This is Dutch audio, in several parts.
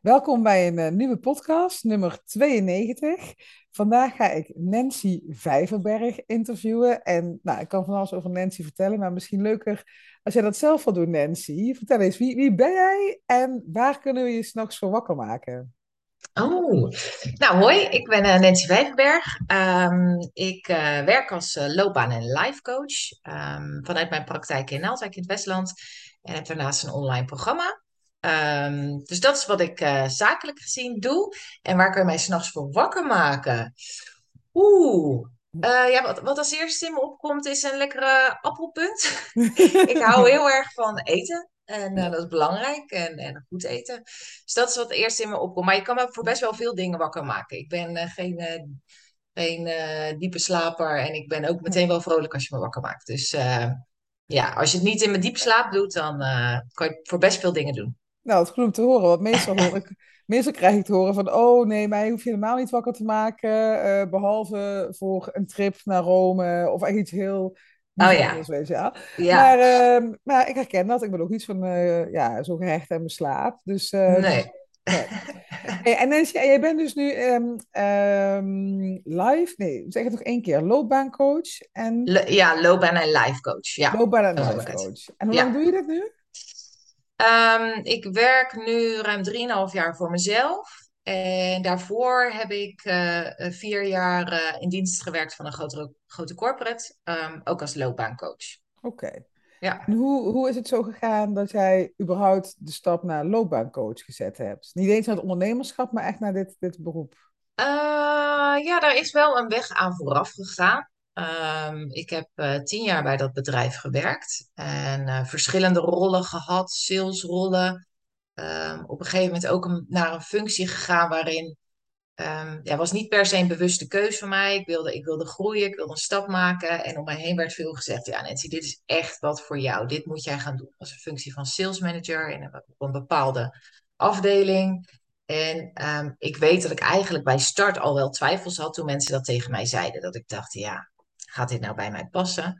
Welkom bij een eh, nieuwe podcast, nummer 92. Vandaag ga ik Nancy Vijverberg interviewen. En nou, ik kan van alles over Nancy vertellen, maar misschien leuker als jij dat zelf wil doen, Nancy. Vertel eens, wie, wie ben jij en waar kunnen we je s'nachts voor wakker maken? Oh, nou hoi, ik ben eh, Nancy Vijverberg. Ehm, ik eh, werk als loopbaan- en life coach ehm, vanuit mijn praktijk in Naaldwijk in het Westland. En heb daarnaast een online programma. Ehm, dus dat is wat ik zakelijk gezien doe. En waar kan je mij s'nachts voor wakker maken? Oeh, ja, wat, wat als eerste in me opkomt is een lekkere appelpunt. Ik hou heel erg van eten. En uh, dat is belangrijk en, en goed eten. Dus dat is wat eerst in me opkomt. Maar je kan me voor best wel veel dingen wakker maken. Ik ben geen, geen diepe slaper en ik ben ook meteen wel vrolijk als je me wakker maakt. Dus ja, als je het niet in mijn diepe slaap doet, dan kan je voor best veel dingen doen. Nou, het is goed om te horen, want meestal, hoor ik, meestal krijg ik te horen van... oh nee, mij hoef je helemaal niet wakker te maken... behalve voor een trip naar Rome of echt iets heel Oh ja. Weet je wel. Ja. Maar, uh, maar ik herken dat. Ik ben ook niet van uh, ja, zo gehecht aan mijn slaap. Dus, uh, nee. nee. Hey, en Nancy, jij bent dus nu um, um, live, nee, zeg het nog één keer, loopbaancoach en... Ja, loopbaan en life coach. Ja. Loopbaan en life coach. En hoe ja. lang doe je dat nu? Um, ik werk nu ruim 3,5 jaar voor mezelf. En daarvoor heb ik uh, vier jaar uh, in dienst gewerkt van een grote, grote corporate, um, ook als loopbaancoach. Oké. Okay. Ja. En hoe, hoe is het zo gegaan dat jij überhaupt de stap naar loopbaancoach gezet hebt? Niet eens naar het ondernemerschap, maar echt naar dit, dit beroep. Uh, ja, daar is wel een weg aan vooraf gegaan. Um, ik heb uh, tien jaar bij dat bedrijf gewerkt en uh, verschillende rollen gehad, salesrollen. Um, op een gegeven moment ook naar een functie gegaan waarin um, ja, was niet per se een bewuste keus van mij. Ik wilde, ik wilde groeien, ik wilde een stap maken. En om mij heen werd veel gezegd: Ja, Nancy, dit is echt wat voor jou. Dit moet jij gaan doen. als een functie van sales manager in een, op een bepaalde afdeling. En ik weet dat ik eigenlijk bij start al wel twijfels had toen mensen dat tegen mij zeiden. Dat ik dacht: Ja, gaat dit nou bij mij passen?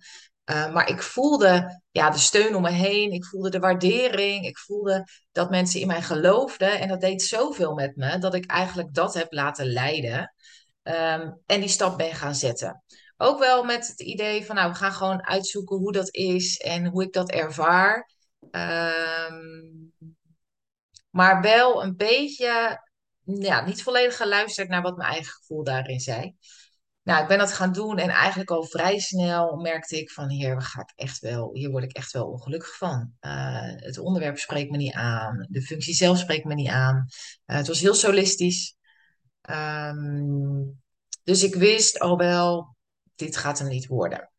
Uh, maar ik voelde ja, de steun om me heen. Ik voelde de waardering. Ik voelde dat mensen in mij geloofden. En dat deed zoveel met me dat ik eigenlijk dat heb laten leiden. Um, en die stap ben gaan zetten. Ook wel met het idee van, nou, we gaan gewoon uitzoeken hoe dat is en hoe ik dat ervaar. Um, maar wel een beetje, ja, niet volledig geluisterd naar wat mijn eigen gevoel daarin zei. Nou, ik ben dat gaan doen en eigenlijk al vrij snel merkte ik van hier ga ik echt wel, hier word ik echt wel ongelukkig van. Uh, het onderwerp spreekt me niet aan, de functie zelf spreekt me niet aan. Uh, het was heel solistisch. Um, dus ik wist al wel, dit gaat hem niet worden.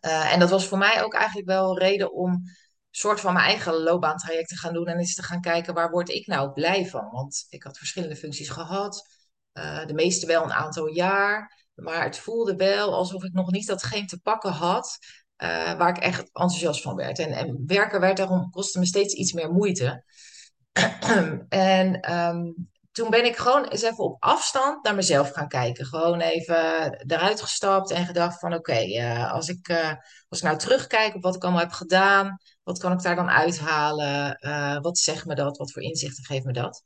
Uh, en dat was voor mij ook eigenlijk wel een reden om soort van mijn eigen loopbaantraject te gaan doen en eens te gaan kijken waar word ik nou blij van. Want ik had verschillende functies gehad, de meeste wel een aantal jaar. Maar het voelde wel alsof ik nog niet datgene te pakken had uh, waar ik echt enthousiast van werd. En, en werken werd daarom, kostte me steeds iets meer moeite. en um, toen ben ik gewoon eens even op afstand naar mezelf gaan kijken. Gewoon even eruit gestapt en gedacht van oké, uh, als, ik, uh, als ik nou terugkijk op wat ik allemaal heb gedaan, wat kan ik daar dan uithalen? wat zegt me dat? Wat voor inzichten geeft me dat?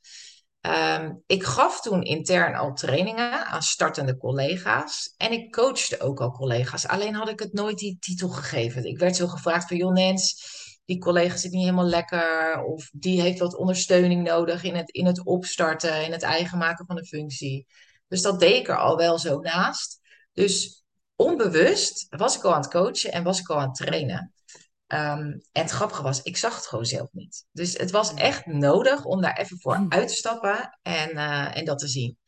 Um, ik gaf toen intern al trainingen aan startende collega's. En ik coachte ook al collega's. Alleen had ik het nooit die titel gegeven. Ik werd zo gevraagd van, joh Nens, die collega zit niet helemaal lekker. Of die heeft wat ondersteuning nodig in het, in het opstarten, in het eigen maken van de functie. Dus dat deed ik er al wel zo naast. Dus onbewust was ik al aan het coachen en was ik al aan het trainen. Um, en het grappige was, ik zag het gewoon zelf niet. Dus het was echt nodig om daar even voor uit te stappen en, uh, en dat te zien.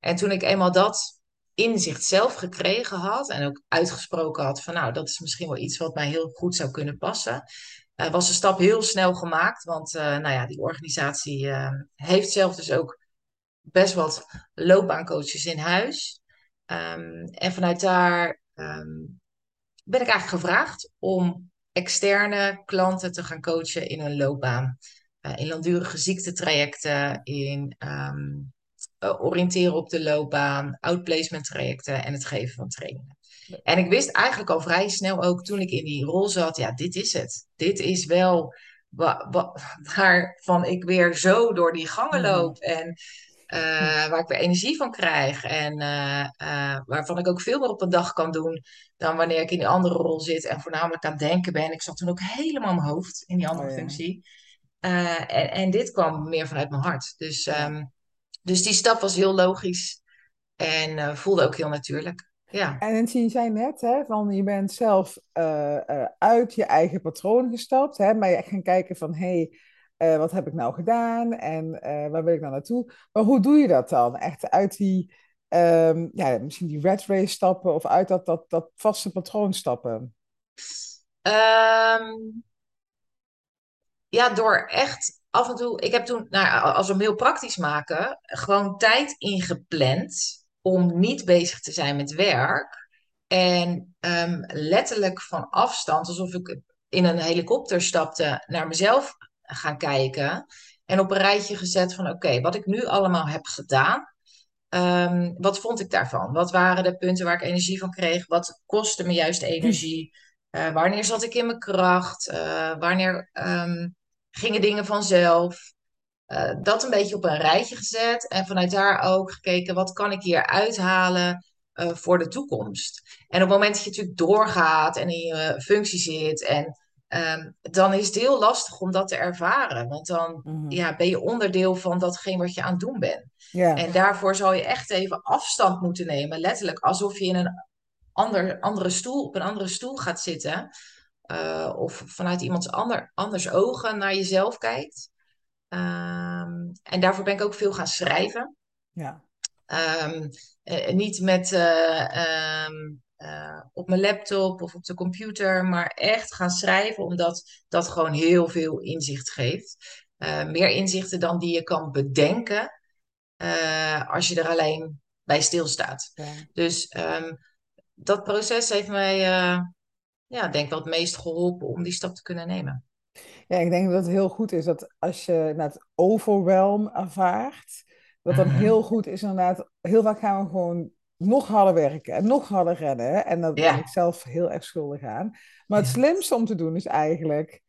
En toen ik eenmaal dat inzicht zelf gekregen had en ook uitgesproken had van nou, dat is misschien wel iets wat mij heel goed zou kunnen passen, uh, was de stap heel snel gemaakt. Want uh, nou ja, die organisatie heeft zelf dus ook best wat loopbaancoaches in huis. Um, en vanuit daar um, ben ik eigenlijk gevraagd om externe klanten te gaan coachen in hun loopbaan. Uh, in langdurige ziektetrajecten, in um, uh, oriënteren op de loopbaan, outplacement trajecten en het geven van trainingen. En ik wist eigenlijk al vrij snel ook toen ik in die rol zat, ja, dit is het. Dit is wel wa- wa- waarvan ik weer zo door die gangen Mhm. loop en Eh, waar ik weer energie van krijg en eh, eh, waarvan ik ook veel meer op een dag kan doen dan wanneer ik in die andere rol zit en voornamelijk aan het denken ben. Ik zat toen ook helemaal in mijn hoofd in die Oh andere ja, functie. En, en dit kwam meer vanuit mijn hart. Dus, ehm, dus die stap was heel logisch en voelde ook heel natuurlijk. Ja. En je zei net, hè, van je bent zelf uit je eigen patroon gestapt, hè, maar je gaan kijken van, hé, hey, eh, wat heb ik nou gedaan en eh, waar wil ik nou naartoe? Maar hoe doe je dat dan? Echt uit die, ehm, ja, misschien die red race stappen of uit dat, dat, dat vaste patroon stappen? Ehm, Ja, door echt af en toe. Ik heb toen, nou, als we hem heel praktisch maken, gewoon tijd ingepland om niet bezig te zijn met werk. En ehm, letterlijk van afstand, alsof ik in een helikopter stapte, naar mezelf gaan kijken. En op een rijtje gezet van: oké, wat ik nu allemaal heb gedaan. ehm, wat vond ik daarvan? Wat waren de punten waar ik energie van kreeg? Wat kostte me juist energie? Eh, wanneer zat ik in mijn kracht? Eh, wanneer ehm, gingen dingen vanzelf? Eh, dat een beetje op een rijtje gezet en vanuit daar ook gekeken wat kan ik hier uithalen voor de toekomst. En op het moment dat je natuurlijk doorgaat en in je functie zit, en, ehm, dan is het heel lastig om dat te ervaren. Want dan Mhm. ja, ben je onderdeel van datgene wat je aan het doen bent. En daarvoor zal je echt even afstand moeten nemen, letterlijk alsof je in een ander, andere stoel, op een andere stoel gaat zitten. eh, of vanuit iemands ander, anders ogen naar jezelf kijkt. Ehm, en daarvoor ben ik ook veel gaan schrijven. ja, Ehm, eh, niet met eh, eh, op mijn laptop of op de computer, maar echt gaan schrijven, omdat dat gewoon heel veel inzicht geeft. Eh, meer inzichten dan die je kan bedenken eh, als je er alleen bij stilstaat. ja. Dus ehm, dat proces heeft mij, ja, denk ik wel het meest geholpen om die stap te kunnen nemen. Ja, ik denk dat het heel goed is dat als je het overwhelm ervaart, dat dan Mhm. heel goed is inderdaad, heel vaak gaan we gewoon nog harder werken en nog harder rennen. En daar ben ik zelf heel erg schuldig aan. Maar het slimste om te doen is eigenlijk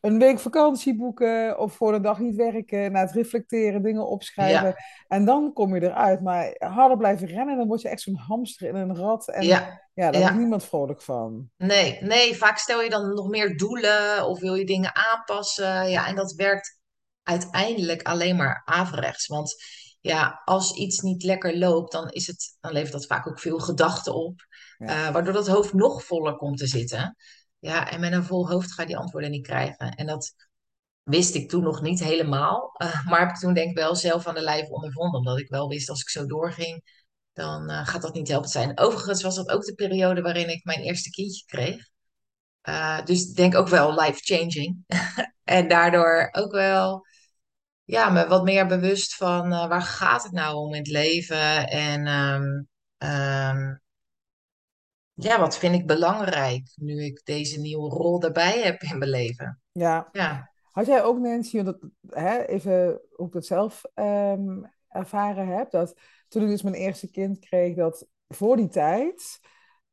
een week vakantie boeken of voor een dag niet werken, na het reflecteren, dingen opschrijven. ja, En dan kom je eruit. Maar harder blijven rennen, dan word je echt zo'n hamster in een rat. En ja, ja, daar wordt ja. niemand vrolijk van. Nee, nee, vaak stel je dan nog meer doelen of wil je dingen aanpassen. Ja, en dat werkt uiteindelijk alleen maar averechts. Want ja, als iets niet lekker loopt, dan is het, dan levert dat vaak ook veel gedachten op. Ja, eh, waardoor dat hoofd nog voller komt te zitten. Ja, en met een vol hoofd ga je die antwoorden niet krijgen. En dat wist ik toen nog niet helemaal. eh, maar heb ik toen denk ik wel zelf aan de lijf ondervonden. Omdat ik wel wist als ik zo doorging, dan eh, gaat dat niet helpend zijn. Overigens was dat ook de periode waarin ik mijn eerste kindje kreeg. Uh, dus ik denk ook wel life-changing. En daardoor ook wel ja, me wat meer bewust van uh, waar gaat het nou om in het leven? En um, um, ja, wat vind ik belangrijk nu ik deze nieuwe rol erbij heb in mijn leven? ja. Ja, Had jij ook, Nancy, dat, hè, even hoe ik het zelf ehm, ervaren heb, dat toen ik dus mijn eerste kind kreeg, dat voor die tijd,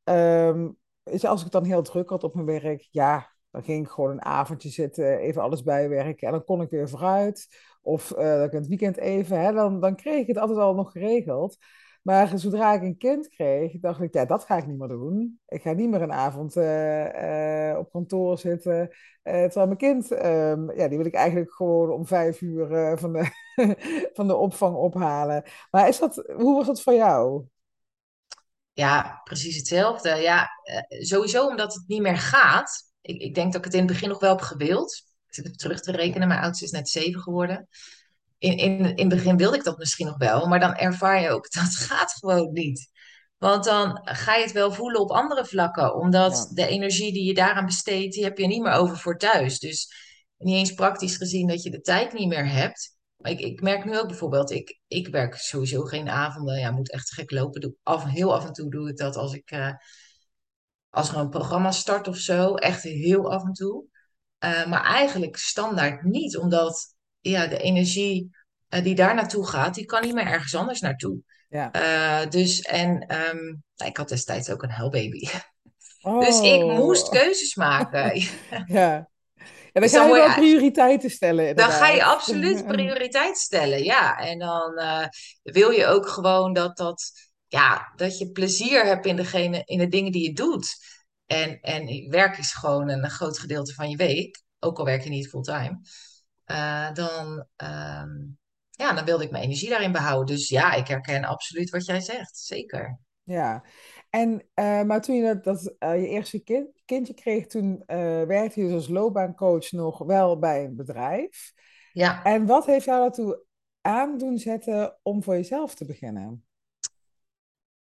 ehm, weet je, als ik het dan heel druk had op mijn werk, ja, dan ging ik gewoon een avondje zitten, even alles bijwerken en dan kon ik weer vooruit. Of uh, dat ik het weekend even, hè, dan, dan kreeg ik het altijd al nog geregeld. Maar zodra ik een kind kreeg, dacht ik, ja, dat ga ik niet meer doen. Ik ga niet meer een avond uh, uh, op kantoor zitten. Terwijl mijn kind, um, ja, die wil ik eigenlijk gewoon om vijf uur van, de van de opvang ophalen. Maar is dat, hoe was dat voor jou? ja precies hetzelfde. Ja, sowieso omdat het niet meer gaat. Ik, ik denk dat ik het in het begin nog wel heb gewild. Terug te rekenen. Mijn oudste is net zeven geworden. In, in, in het begin wilde ik dat misschien nog wel, maar dan ervaar je ook dat gaat gewoon niet. Want dan ga je het wel voelen op andere vlakken, omdat Ja, de energie die je daaraan besteedt, die heb je niet meer over voor thuis. Dus niet eens praktisch gezien dat je de tijd niet meer hebt. Maar ik, ik merk nu ook bijvoorbeeld, ik, ik werk sowieso geen avonden. Ja, moet echt gek lopen. Doe, af, heel af en toe doe ik dat als ik uh, als er een programma start of zo. Echt heel af en toe. Uh, maar eigenlijk standaard niet, omdat ja, de energie uh, die daar naartoe gaat, die kan niet meer ergens anders naartoe. ja. Uh, dus, en um, ik had destijds ook een huilbaby. dus ik moest Oh, keuzes maken. ja. En dan Dus ga dan je word wel prioriteiten stellen, Dan ga je inderdaad. absoluut prioriteit stellen, ja. En dan eh, wil je ook gewoon dat, dat, ja, dat je plezier hebt in, degene, in de dingen die je doet. En, en werk is gewoon een groot gedeelte van je week, ook al werk je niet fulltime. Eh, dan, ehm, ja, dan wilde ik mijn energie daarin behouden. Dus ja, ik herken absoluut wat jij zegt, zeker. Ja, en, eh, maar toen je dat, dat, eh, je eerste kind, kindje kreeg, toen werkte je dus als loopbaancoach nog wel bij een bedrijf. Ja. En wat heeft jou daartoe aan doen zetten om voor jezelf te beginnen?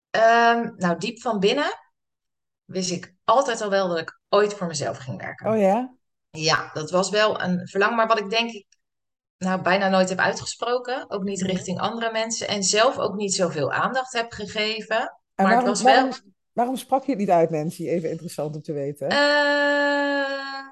Ehm, nou, diep van binnen wist ik altijd al wel dat ik ooit voor mezelf ging Oh werken. ja? Ja, dat was wel een verlangen, maar wat ik denk ik nou bijna nooit heb uitgesproken, ook niet Mhm. richting andere mensen en zelf ook niet zoveel aandacht heb gegeven. En Maar het waarom, was wel, waarom, waarom sprak je het niet uit, Nancy? Even interessant om te weten. eh,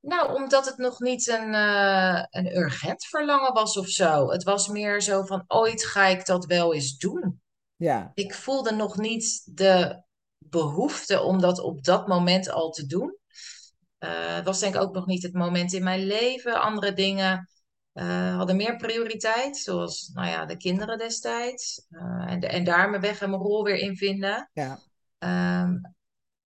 nou, omdat het nog niet een, eh, een urgent verlangen was of zo. Het was meer zo van ooit ga ik dat wel eens doen. Ja, Ik voelde nog niet de behoefte om dat op dat moment al te doen. Eh, het was denk ik ook nog niet het moment in mijn leven. Andere dingen eh, hadden meer prioriteit, zoals nou ja, de kinderen destijds. Eh, en, en daar mijn weg en mijn rol weer in vinden. ja, Ehm,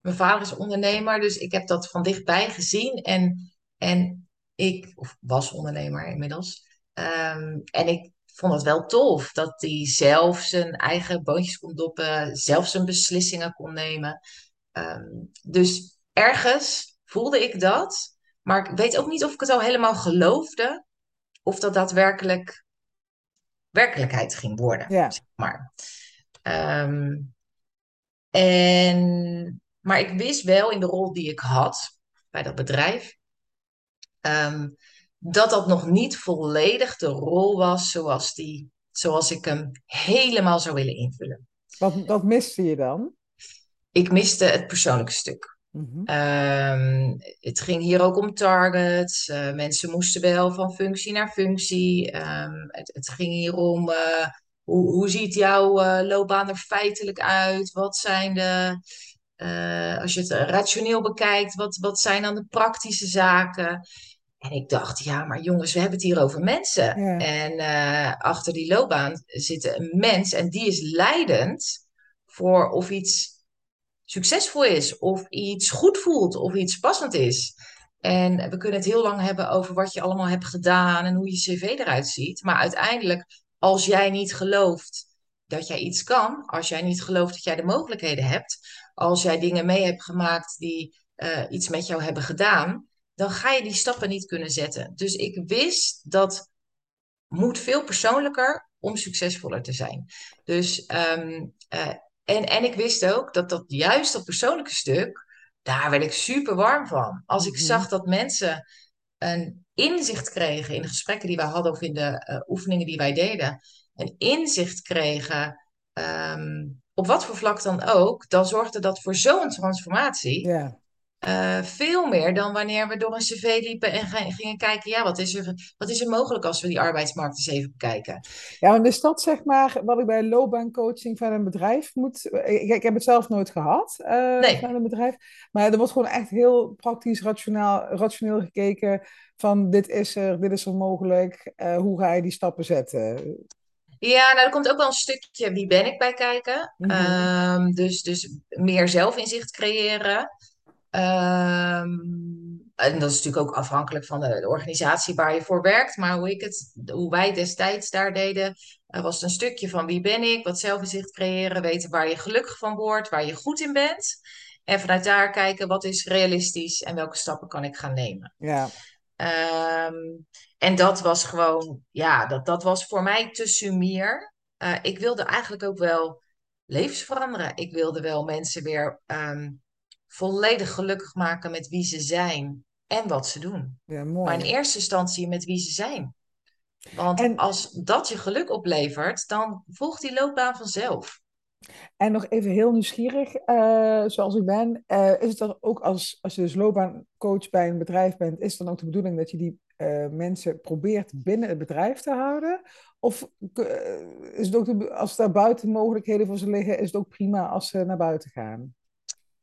mijn vader is ondernemer, dus ik heb dat van dichtbij gezien. En, en ik, of was ondernemer inmiddels. Ehm, en ik vond het wel tof dat hij zelf zijn eigen boontjes kon doppen, zelf zijn beslissingen kon nemen. Ehm, dus ergens voelde ik dat, maar ik weet ook niet of ik het al helemaal geloofde of dat daadwerkelijk werkelijkheid ging worden, ja. zeg maar. Ehm, en, maar ik wist wel in de rol die ik had bij dat bedrijf, ehm, dat dat nog niet volledig de rol was zoals, die, zoals ik hem helemaal zou willen invullen. Wat, wat miste je dan? Ik miste het persoonlijke stuk. Mhm. Ehm, het ging hier ook om targets. Eh, mensen moesten wel van functie naar functie. Ehm, het, het ging hier om eh, hoe, hoe ziet jouw eh, loopbaan er feitelijk uit? Wat zijn de, als je het rationeel bekijkt, wat, wat zijn dan de praktische zaken? En ik dacht, ja, maar jongens, we hebben het hier over mensen. Ja, En eh, achter die loopbaan zit een mens en die is leidend voor of iets succesvol is, of iets goed voelt, of iets passend is. En we kunnen het heel lang hebben over wat je allemaal hebt gedaan en hoe je cv eruit ziet. Maar uiteindelijk, als jij niet gelooft dat jij iets kan, als jij niet gelooft dat jij de mogelijkheden hebt, als jij dingen mee hebt gemaakt die eh, iets met jou hebben gedaan, dan ga je die stappen niet kunnen zetten. Dus ik wist dat moet veel persoonlijker om succesvoller te zijn. Dus, ehm, eh, en, en ik wist ook dat dat juist dat persoonlijke stuk, daar werd ik super warm van. Als ik mhm. zag dat mensen een inzicht kregen in de gesprekken die wij hadden of in de eh, oefeningen die wij deden, een inzicht kregen, ehm, op wat voor vlak dan ook, dan zorgde dat voor zo'n transformatie. Ja. Eh, veel meer dan wanneer we door een cv liepen en gingen kijken, ja, wat is er, wat is er mogelijk als we die arbeidsmarkt eens even bekijken? Ja, en is dat zeg maar wat ik bij loopbaancoaching van een bedrijf moet... Ik, ik heb het zelf nooit gehad eh, van een bedrijf. Maar er wordt gewoon echt heel praktisch, rationeel, rationeel gekeken van dit is er, dit is er mogelijk. eh, hoe ga je die stappen zetten? ja, nou, er komt ook wel een stukje wie ben ik bij kijken. Mhm. Ehm, dus, dus meer zelfinzicht creëren. Ehm, en dat is natuurlijk ook afhankelijk van de, de organisatie waar je voor werkt. Maar hoe ik het, hoe wij destijds daar deden, eh, was het een stukje van wie ben ik, wat zelfinzicht creëren, weten waar je gelukkig van wordt, waar je goed in bent. En vanuit daar kijken wat is realistisch en welke stappen kan ik gaan nemen. Ja, Ehm, en dat was gewoon, ja, dat, dat was voor mij te sumier. Eh, ik wilde eigenlijk ook wel levens veranderen. Ik wilde wel mensen weer ehm, volledig gelukkig maken met wie ze zijn en wat ze doen. ja, Maar in mooi. eerste instantie met wie ze zijn. Want En, als dat je geluk oplevert, dan volgt die loopbaan vanzelf. en nog even heel nieuwsgierig, eh, zoals ik ben. eh, is het dan ook als, als je dus loopbaancoach bij een bedrijf bent, is het dan ook de bedoeling dat je die eh, mensen probeert binnen het bedrijf te houden? Of is het ook de, als daar buiten mogelijkheden voor ze liggen, is het ook prima als ze naar buiten gaan?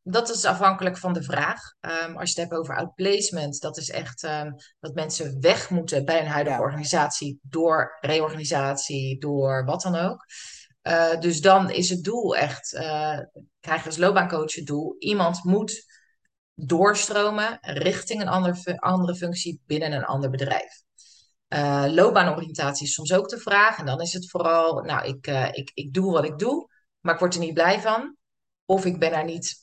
Dat is afhankelijk van de vraag. Ehm, als je het hebt over outplacement, dat is echt um, dat mensen weg moeten bij een huidige Ja. organisatie door reorganisatie, door wat dan ook. Uh, dus dan is het doel echt, uh, krijg je als loopbaancoach het doel, iemand moet doorstromen richting een ander, andere functie binnen een ander bedrijf. Uh, loopbaanoriëntatie is soms ook de vraag. En dan is het vooral, nou, ik, ik, ik doe wat ik doe, maar ik word er niet blij van. Of ik ben er niet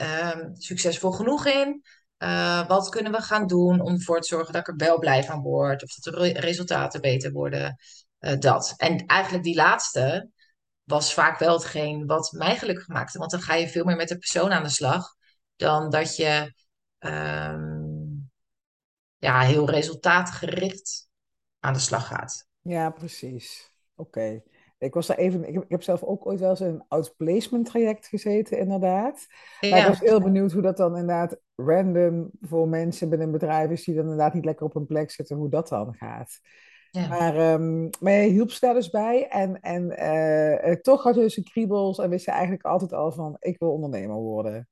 um, succesvol genoeg in? Uh, wat kunnen we gaan doen om ervoor te zorgen dat ik er wel blij van word? Of dat de re resultaten beter worden? Uh, dat. En eigenlijk die laatste was vaak wel hetgeen wat mij gelukkig maakte. Want dan ga je veel meer met de persoon aan de slag. Dan dat je um, ja, heel resultaatgericht aan de slag gaat. Ja, precies. Oké. Ik was daar even, ik heb, zelf ook ooit wel eens in een outplacement traject gezeten, inderdaad. Ja. Maar ik was heel benieuwd hoe dat dan inderdaad random voor mensen binnen bedrijf is die dan inderdaad niet lekker op een plek zitten, hoe dat dan gaat. Ja. Maar, um, maar je hielp ze daar dus bij en, en uh, toch had je dus een kriebels en wist je eigenlijk altijd al van, ik wil ondernemer worden.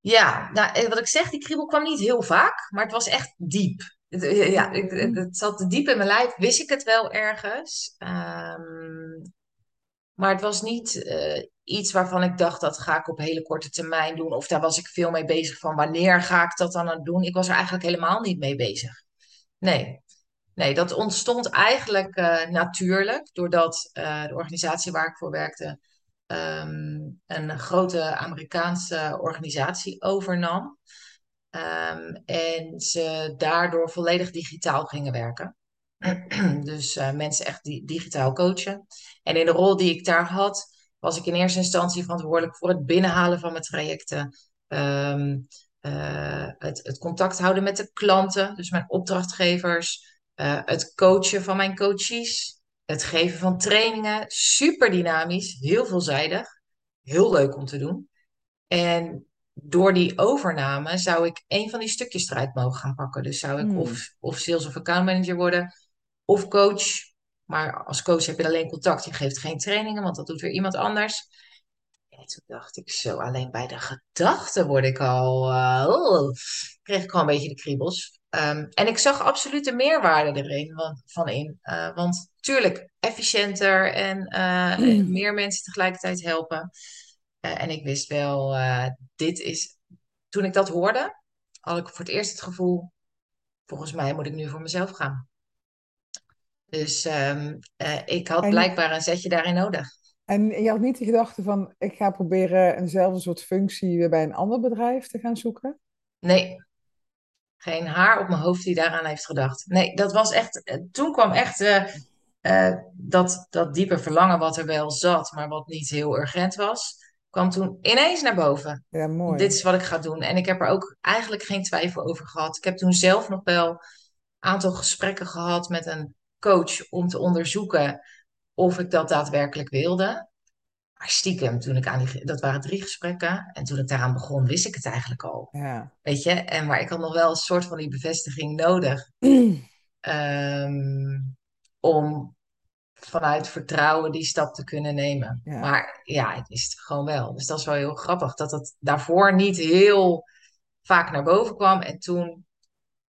Ja, nou, wat ik zeg, die kriebel kwam niet heel vaak, maar het was echt diep. Ja, ik, het zat diep in mijn lijf, wist ik het wel ergens. Um, maar het was niet uh, iets waarvan ik dacht, dat ga ik op hele korte termijn doen. Of daar was ik veel mee bezig van, wanneer ga ik dat dan aan doen? Ik was er eigenlijk helemaal niet mee bezig. Nee, nee dat ontstond eigenlijk uh, natuurlijk, doordat uh, de organisatie waar ik voor werkte um, een grote Amerikaanse organisatie overnam. Um, en ze daardoor volledig digitaal gingen werken. dus uh, mensen echt di digitaal coachen. En in de rol die ik daar had, was ik in eerste instantie verantwoordelijk voor het binnenhalen van mijn trajecten. Um, uh, het, het, contact houden met de klanten, dus mijn opdrachtgevers. Uh, het coachen van mijn coaches. Het geven van trainingen. Super dynamisch, heel veelzijdig. Heel leuk om te doen. En door die overname zou ik een van die stukjes eruit mogen gaan pakken. Dus zou ik Hmm. of, of sales of account manager worden, of coach. Maar als coach heb je alleen contact, je geeft geen trainingen, want dat doet weer iemand anders. En toen dacht ik zo, alleen bij de gedachte word ik al, uh, oh, kreeg ik al een beetje de kriebels. Um, en ik zag absoluut de meerwaarde erin want, van in. Uh, want tuurlijk, efficiënter en uh, meer mensen tegelijkertijd helpen. Uh, en ik wist wel, uh, dit is. Toen ik dat hoorde, had ik voor het eerst het gevoel: volgens mij moet ik nu voor mezelf gaan. Dus um, uh, ik had En- blijkbaar een zetje daarin nodig. En je had niet de gedachte van, ik ga proberen eenzelfde soort functie weer bij een ander bedrijf te gaan zoeken? Nee, geen haar op mijn hoofd die daaraan heeft gedacht. Nee, dat was echt. eh, Toen kwam echt eh, eh, dat, dat diepe verlangen wat er wel zat, maar wat niet heel urgent was, kwam toen ineens naar boven. Ja, mooi. Dit is wat ik ga doen. En ik heb er ook eigenlijk geen twijfel over gehad. Ik heb toen zelf nog wel een aantal gesprekken gehad met een coach om te onderzoeken of ik dat daadwerkelijk wilde. Maar stiekem, toen ik aan die, dat waren drie gesprekken. En toen ik daaraan begon, wist ik het eigenlijk al. Ja. Weet je? En, maar ik had nog wel een soort van die bevestiging nodig. ehm, om vanuit vertrouwen die stap te kunnen nemen. Ja. Maar ja, het gewoon wel. Dus dat is wel heel grappig. Dat het daarvoor niet heel vaak naar boven kwam. En toen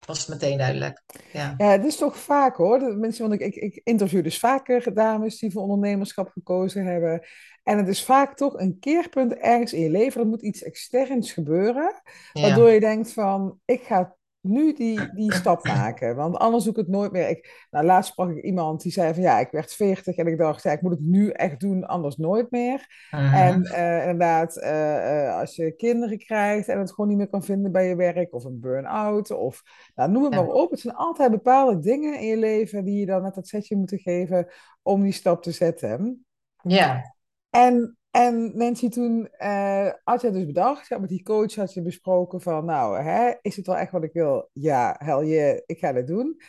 was het meteen duidelijk. Ja. Ja, het is toch vaak hoor. Dat mensen, want ik, ik, ik interview dus vaker dames die voor ondernemerschap gekozen hebben. En het is vaak toch een keerpunt ergens in je leven. Er moet iets externs gebeuren. Waardoor Ja. je denkt van, ik ga nu die, die stap maken. Want anders doe ik het nooit meer. Ik, nou, laatst sprak ik iemand die zei van, ja, ik werd 40 en ik dacht, ja, ik moet het nu echt doen, anders nooit meer. Mhm. En eh, inderdaad, eh, eh, als je kinderen krijgt en het gewoon niet meer kan vinden bij je werk, of een burn-out, of nou, noem het maar op. Het zijn altijd bepaalde dingen in je leven die je dan net dat setje moeten geven om die stap te zetten. ja. En, en Nancy, toen eh, had je dus bedacht, ja, met die coach had je besproken van, nou, hè, is het wel echt wat ik wil? Ja, hel je, ik ga dit doen.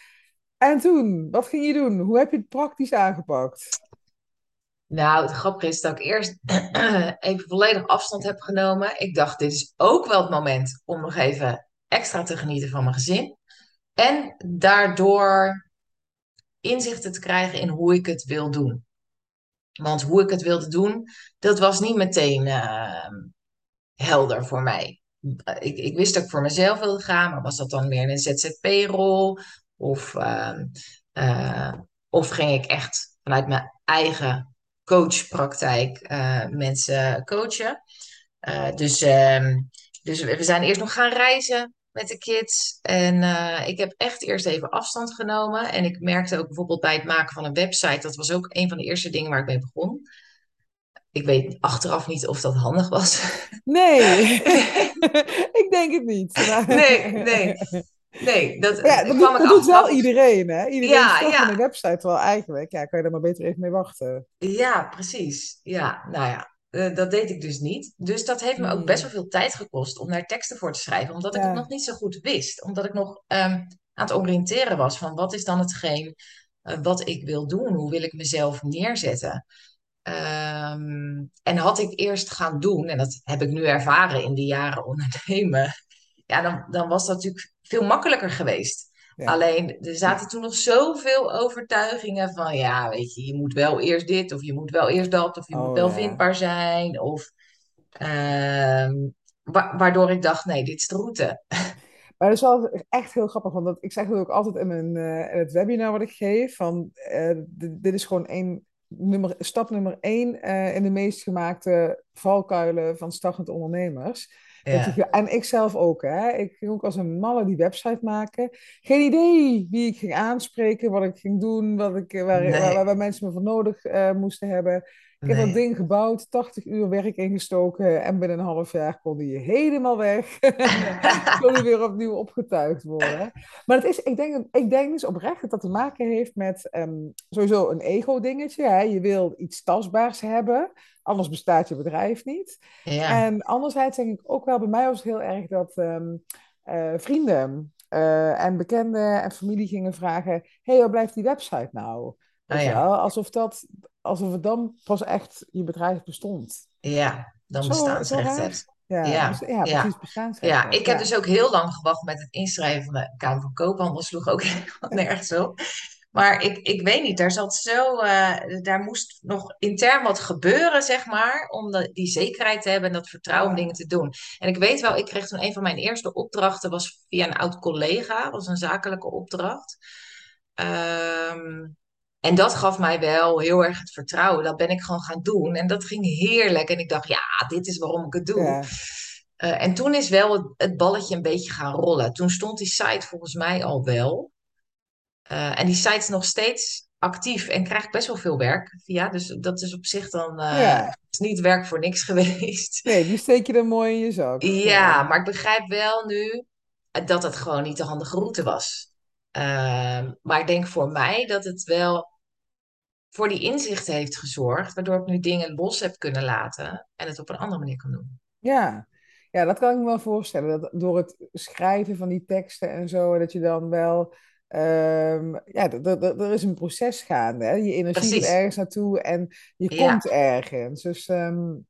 En toen, wat ging je doen? Hoe heb je het praktisch aangepakt? Nou, het grappige is dat ik eerst even volledig afstand heb genomen. Ik dacht, dit is ook wel het moment om nog even extra te genieten van mijn gezin. En daardoor inzichten te krijgen in hoe ik het wil doen. Want hoe ik het wilde doen, dat was niet meteen, uh, helder voor mij. Ik, ik wist dat ik voor mezelf wilde gaan, maar was dat dan meer een ZZP-rol? Of, ehm, eh, of ging ik echt vanuit mijn eigen coachpraktijk uh, mensen coachen? Uh, dus, ehm, dus we zijn eerst nog gaan reizen met de kids. En ik heb echt eerst even afstand genomen. En ik merkte ook bijvoorbeeld bij het maken van een website, dat was ook een van de eerste dingen waar ik mee begon. Ik weet achteraf niet of dat handig was. Nee, ik denk het niet. Maar... Nee, nee. Nee, dat, ja, dat, doet, dat doet wel iedereen, hè? Iedereen ja, ja. een website wel eigenlijk. Ja, kan je daar maar beter even mee wachten. Ja, precies. Ja, nou ja, uh, dat deed ik dus niet. Dus dat heeft me ook best wel veel tijd gekost om daar teksten voor te schrijven. Omdat ik het nog niet zo goed wist. Omdat ik nog um, aan het oriënteren was van wat is dan hetgeen uh, wat ik wil doen? Hoe wil ik mezelf neerzetten? Um, en had ik eerst gaan doen, en dat heb ik nu ervaren in de jaren ondernemen, ja, dan, dan was dat natuurlijk veel makkelijker geweest. Ja. Alleen er zaten toen nog zoveel overtuigingen van, ja, weet je, je moet wel eerst dit, of je moet wel eerst dat, of je oh, moet wel ja. vindbaar zijn, of wa waardoor ik dacht, nee, dit is de route. Maar dat is wel echt heel grappig, want dat, ik zeg het ook altijd in, mijn, uh, in het webinar wat ik geef, van uh, dit is gewoon één nummer, stap nummer één uh, in de meest gemaakte valkuilen van startend ondernemers. Ja. Ik, en ik zelf ook. Hè. Ik ging ook als een malle die website maken. Geen idee wie ik ging aanspreken, wat ik ging doen, wat ik, waar, nee. waar, waar, mensen me voor nodig uh, moesten hebben. Ik heb dat ding gebouwd, 80 uur werk ingestoken en binnen een half jaar kon die helemaal weg. kon die weer opnieuw opgetuigd worden. Maar het is, ik, denk, ik denk dus oprecht dat dat te maken heeft met um, sowieso een ego-dingetje. Je wil iets tastbaars hebben, anders bestaat je bedrijf niet. Ja. En anderzijds denk ik ook wel, bij mij was het heel erg dat um, uh, vrienden uh, en bekenden en familie gingen vragen: hé, hey, waar blijft die website nou? Ah, ja. Alsof, dat, alsof het dan pas echt je bedrijf bestond. Ja, dan bestaansrecht hebt. Ja, ja, dus, ja, ja. precies, bestaansrecht. Ja, ik heb dus ook heel lang gewacht met het inschrijven van de Kamer van Koophandel. sloeg ook helemaal nergens op. Maar ik, ik weet niet, daar zat zo, uh, daar moest nog intern wat gebeuren, zeg maar, om de, die zekerheid te hebben en dat vertrouwen om dingen te doen. En ik weet wel, ik kreeg toen een van mijn eerste opdrachten, was via een oud collega, was een zakelijke opdracht. Um, en dat gaf mij wel heel erg het vertrouwen. Dat ben ik gewoon gaan doen. En dat ging heerlijk. En ik dacht, ja, dit is waarom ik het doe. Ja. Uh, en toen is wel het, het, balletje een beetje gaan rollen. Toen stond die site volgens mij al wel. Uh, en die site is nog steeds actief en krijgt best wel veel werk via. Dus dat is op zich dan uh, ja. is niet werk voor niks geweest. Nee, die steek je er mooi in je zak. Ja, maar ik begrijp wel nu dat het gewoon niet de handige route was. maar ik denk voor mij dat het wel voor die inzichten heeft gezorgd, waardoor ik nu dingen los heb kunnen laten en het op een andere manier kan doen. Ja, ja dat kan ik me wel voorstellen. Dat door het schrijven van die teksten en zo, dat je dan wel. Um, ja, er is een proces gaande. Hè? Je energie gaat ergens naartoe en je ja. komt ergens. Dus um,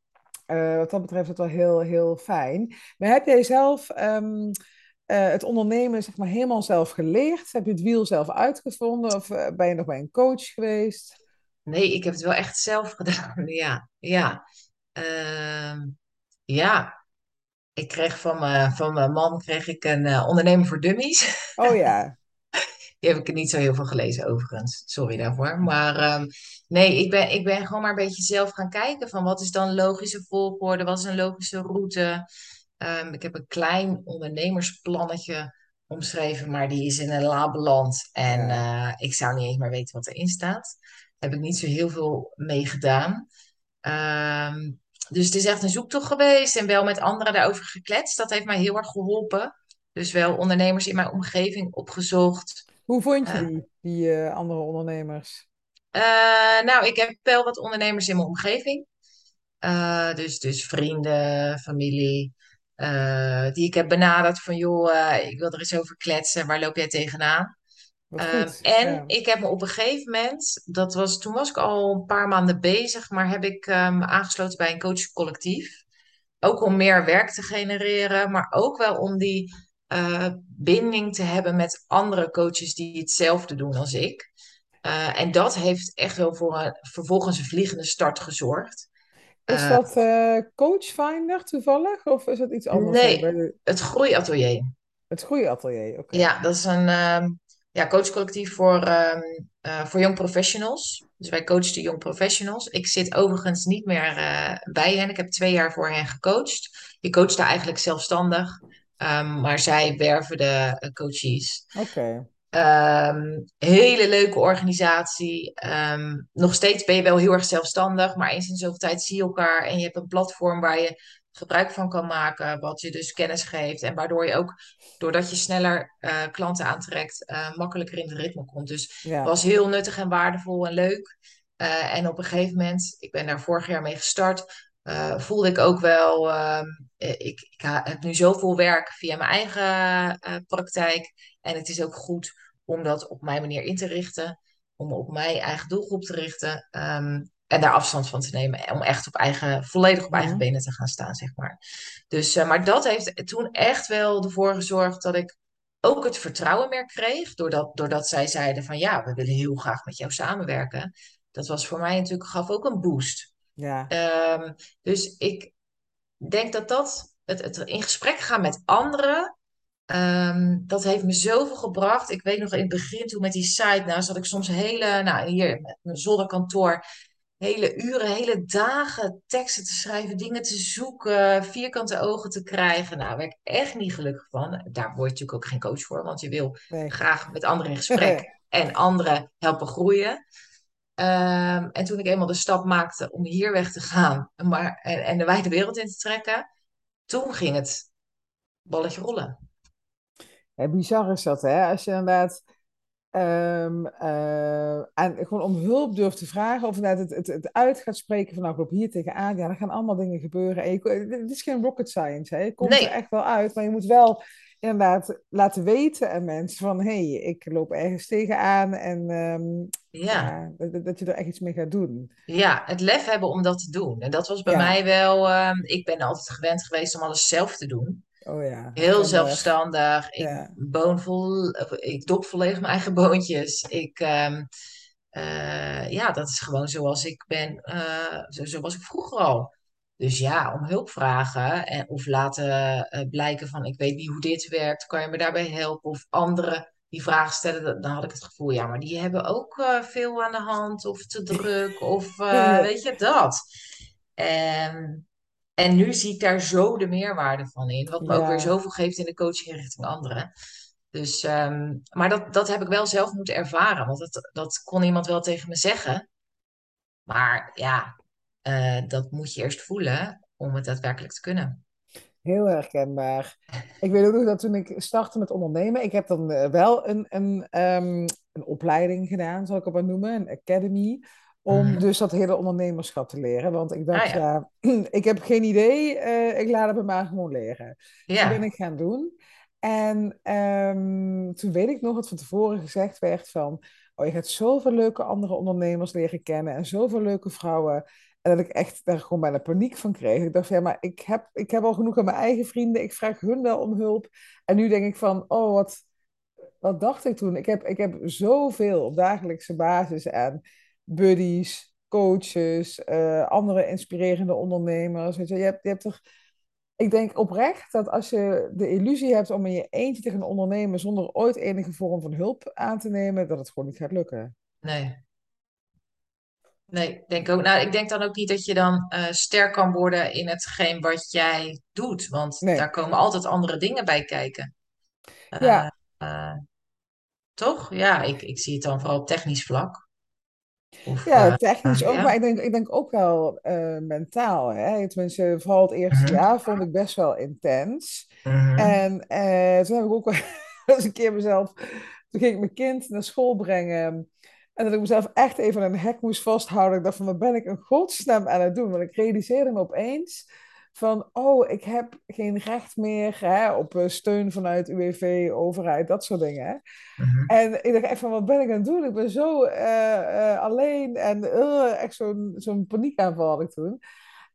uh, wat dat betreft is dat wel heel, heel fijn. Maar heb jij zelf um, uh, het ondernemen zeg maar, helemaal zelf geleerd? Heb je het wiel zelf uitgevonden of uh, ben je nog bij een coach geweest? Nee, ik heb het wel echt zelf gedaan. Ja, ja. Ja. Ik kreeg van mijn, van mijn man kreeg ik een ondernemer voor dummies. Oh ja. Die heb ik niet zo heel veel gelezen overigens. Sorry daarvoor. Maar um, nee, ik ben, ik ben gewoon maar een beetje zelf gaan kijken van wat is dan logische volgorde, wat is een logische route. Um, ik heb een klein ondernemersplannetje omschreven, maar die is in een la beland. En uh, ik zou niet eens meer weten wat erin staat heb ik niet zo heel veel mee gedaan. Um, dus het is echt een zoektocht geweest en wel met anderen daarover gekletst. Dat heeft mij heel erg geholpen. Dus wel ondernemers in mijn omgeving opgezocht. Hoe vond je die, die uh, andere ondernemers? Uh, nou, ik heb wel wat ondernemers in mijn omgeving. Uh, dus, dus vrienden, familie. die ik heb benaderd van, joh, ik wil er eens over kletsen. Waar loop jij tegenaan? Um, en ja. ik heb me op een gegeven moment, dat was, toen was ik al een paar maanden bezig, maar heb ik um, aangesloten bij een coachcollectief. Ook om meer werk te genereren, maar ook wel om die uh, binding te hebben met andere coaches die hetzelfde doen als ik. Uh, en dat heeft echt wel voor een, vervolgens een vliegende start gezorgd. Is dat uh, Coachfinder toevallig? Of is dat iets anders? Nee, de... het Groeiatelier. Het Groeiatelier, oké. Ja, dat is een uh, ja, coachcollectief voor, um, uh, voor young professionals. Dus wij coachen young professionals. Ik zit overigens niet meer uh, bij hen. Ik heb twee jaar voor hen gecoacht. Je coacht daar eigenlijk zelfstandig. Um, maar zij werven de coaches. Oké. Um, hele leuke organisatie. Um, nog steeds ben je wel heel erg zelfstandig, maar eens in zoveel tijd zie je elkaar en je hebt een platform waar je gebruik van kan maken, wat je dus kennis geeft en waardoor je ook, doordat je sneller uh, klanten aantrekt, uh, makkelijker in het ritme komt. Dus Ja. het was heel nuttig en waardevol en leuk. Uh, en op een gegeven moment, ik ben daar vorig jaar mee gestart, voelde ik ook wel, ik, ik, heb nu zoveel werk via mijn eigen uh, praktijk. En het is ook goed om dat op mijn manier in te richten. Om op mijn eigen doelgroep te richten. Um, en daar afstand van te nemen. Om echt op eigen, volledig op eigen benen te gaan staan, zeg maar. Dus, uh, maar dat heeft toen echt wel ervoor gezorgd dat ik ook het vertrouwen meer kreeg. Doordat, doordat zij zeiden van ja, we willen heel graag met jou samenwerken. Dat was voor mij natuurlijk, gaf ook een boost. Ja. Um, dus ik denk dat dat, het, het in gesprek gaan met anderen, um, dat heeft me zoveel gebracht. Ik weet nog in het begin toen met die site, nou zat ik soms hele, nou hier met mijn zolderkantoor, hele uren, hele dagen teksten te schrijven, dingen te zoeken, vierkante ogen te krijgen. Nou, daar werd ik echt niet gelukkig van. Daar word je natuurlijk ook geen coach voor, want je wil Nee. graag met anderen in gesprek en anderen helpen groeien. Um, en toen ik eenmaal de stap maakte om hier weg te gaan maar, en, en de wijde wereld in te trekken, toen ging het balletje rollen. Ja, bizar is dat, hè? Als je inderdaad um, uh, en gewoon om hulp durft te vragen, of inderdaad het, het, het uit gaat spreken van nou, ik loop hier tegenaan, ja, er gaan allemaal dingen gebeuren. En je, het is geen rocket science, hè? Je komt Nee. er echt wel uit, maar je moet wel inderdaad laten weten aan mensen van hé, hey, ik loop ergens tegenaan en um, Ja. ja, dat, dat je er echt iets mee gaat doen. Ja, het lef hebben om dat te doen. En dat was bij Ja. mij wel. Um, ik ben altijd gewend geweest om alles zelf te doen. Oh ja. Heel zelfstandig. Ik Ja. boon vol, ik dop volledig mijn eigen boontjes. Ik, um, uh, ja, dat is gewoon zoals ik ben. Uh, zo, zo was ik vroeger al. Dus ja, om hulp vragen en, of laten uh, blijken van ik weet niet hoe dit werkt, kan je me daarbij helpen? Of anderen die vragen stellen, dan had ik het gevoel, ja, maar die hebben ook uh, veel aan de hand of te druk of uh, weet je dat. En, en nu zie ik daar zo de meerwaarde van in, wat me Ja. ook weer zoveel geeft in de coaching richting anderen. Dus, um, maar dat, dat heb ik wel zelf moeten ervaren, want dat, dat kon iemand wel tegen me zeggen. Maar ja, uh, dat moet je eerst voelen om het daadwerkelijk te kunnen. Heel herkenbaar. Ik weet ook nog dat toen ik startte met ondernemen, ik heb dan uh, wel een, een, um, een opleiding gedaan, zal ik het maar noemen, een academy, om Mhm. dus dat hele ondernemerschap te leren. Want ik dacht, Ah, ja. ja. ik heb geen idee, uh, ik laat het bij mij gewoon leren. Dus dat ben Ja, ik gaan doen. En ehm, toen weet ik nog dat van tevoren gezegd werd van, oh, je gaat zoveel leuke andere ondernemers leren kennen en zoveel leuke vrouwen. En dat ik echt daar gewoon bijna paniek van kreeg. Ik dacht, ja, maar ik heb, ik heb al genoeg aan mijn eigen vrienden. Ik vraag hun wel om hulp. En nu denk ik van, oh, wat, wat dacht ik toen? Ik heb, ik heb zoveel op dagelijkse basis aan buddies, coaches, uh, andere inspirerende ondernemers. Je, je hebt, je hebt toch... Ik denk oprecht dat als je de illusie hebt om in je eentje te gaan ondernemen zonder ooit enige vorm van hulp aan te nemen, dat het gewoon niet gaat lukken. nee. Nee, ik denk ook. Nou, ik denk dan ook niet dat je dan uh, sterk kan worden in hetgeen wat jij doet. Want Nee. daar komen altijd andere dingen bij kijken. Uh, Ja, uh, toch? Ja, ik, ik zie het dan vooral op technisch vlak. Of, ja, technisch ook, ja. maar ik denk, ik denk ook wel eh, mentaal. Hè? Tenminste, vooral het eerste Mhm. jaar vond ik best wel intens. Mhm. En eh, toen heb ik ook wel eens een keer mezelf... Toen ging ik mijn kind naar school brengen. En dat ik mezelf echt even een hek moest vasthouden. Ik dacht van, wat ben ik een godsnaam aan het doen? Want ik realiseerde me opeens van... Oh, ik heb geen recht meer hè, op eh, steun vanuit UWV, overheid, dat soort dingen. Hè? Mhm. En ik dacht echt van, wat ben ik aan het doen? Ik ben zo eh, eh, alleen en echt zo'n zo'n paniekaanval had ik toen.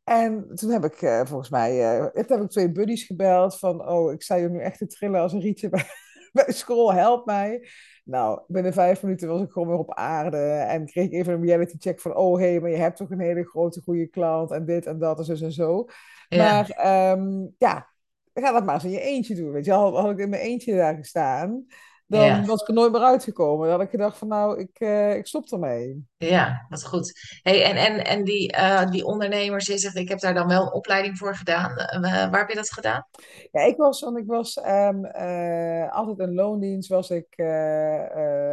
En toen heb ik volgens mij, toen heb ik twee buddies gebeld van, oh, ik sta hier nu echt te trillen als een rietje bij, bij school, help mij. Nou, binnen vijf minuten was ik gewoon weer op aarde en kreeg ik even een reality check van, oh hé, hey, maar je hebt toch een hele grote goede klant en dit en dat en zo en zo. Ja, Maar um, ja, ga dat maar eens in je eentje doen. Weet je, had, had ik in mijn eentje daar gestaan, dan ja, was ik er nooit meer uitgekomen. Dan had ik gedacht van, nou, ik, uh, ik stop ermee. ja, wat goed. Hey, en en, en die, eh, die ondernemers, je zegt, ik heb daar dan wel een opleiding voor gedaan. Eh, waar heb je dat gedaan? Ja, ik was, want ik was um, uh, altijd in loondienst, was ik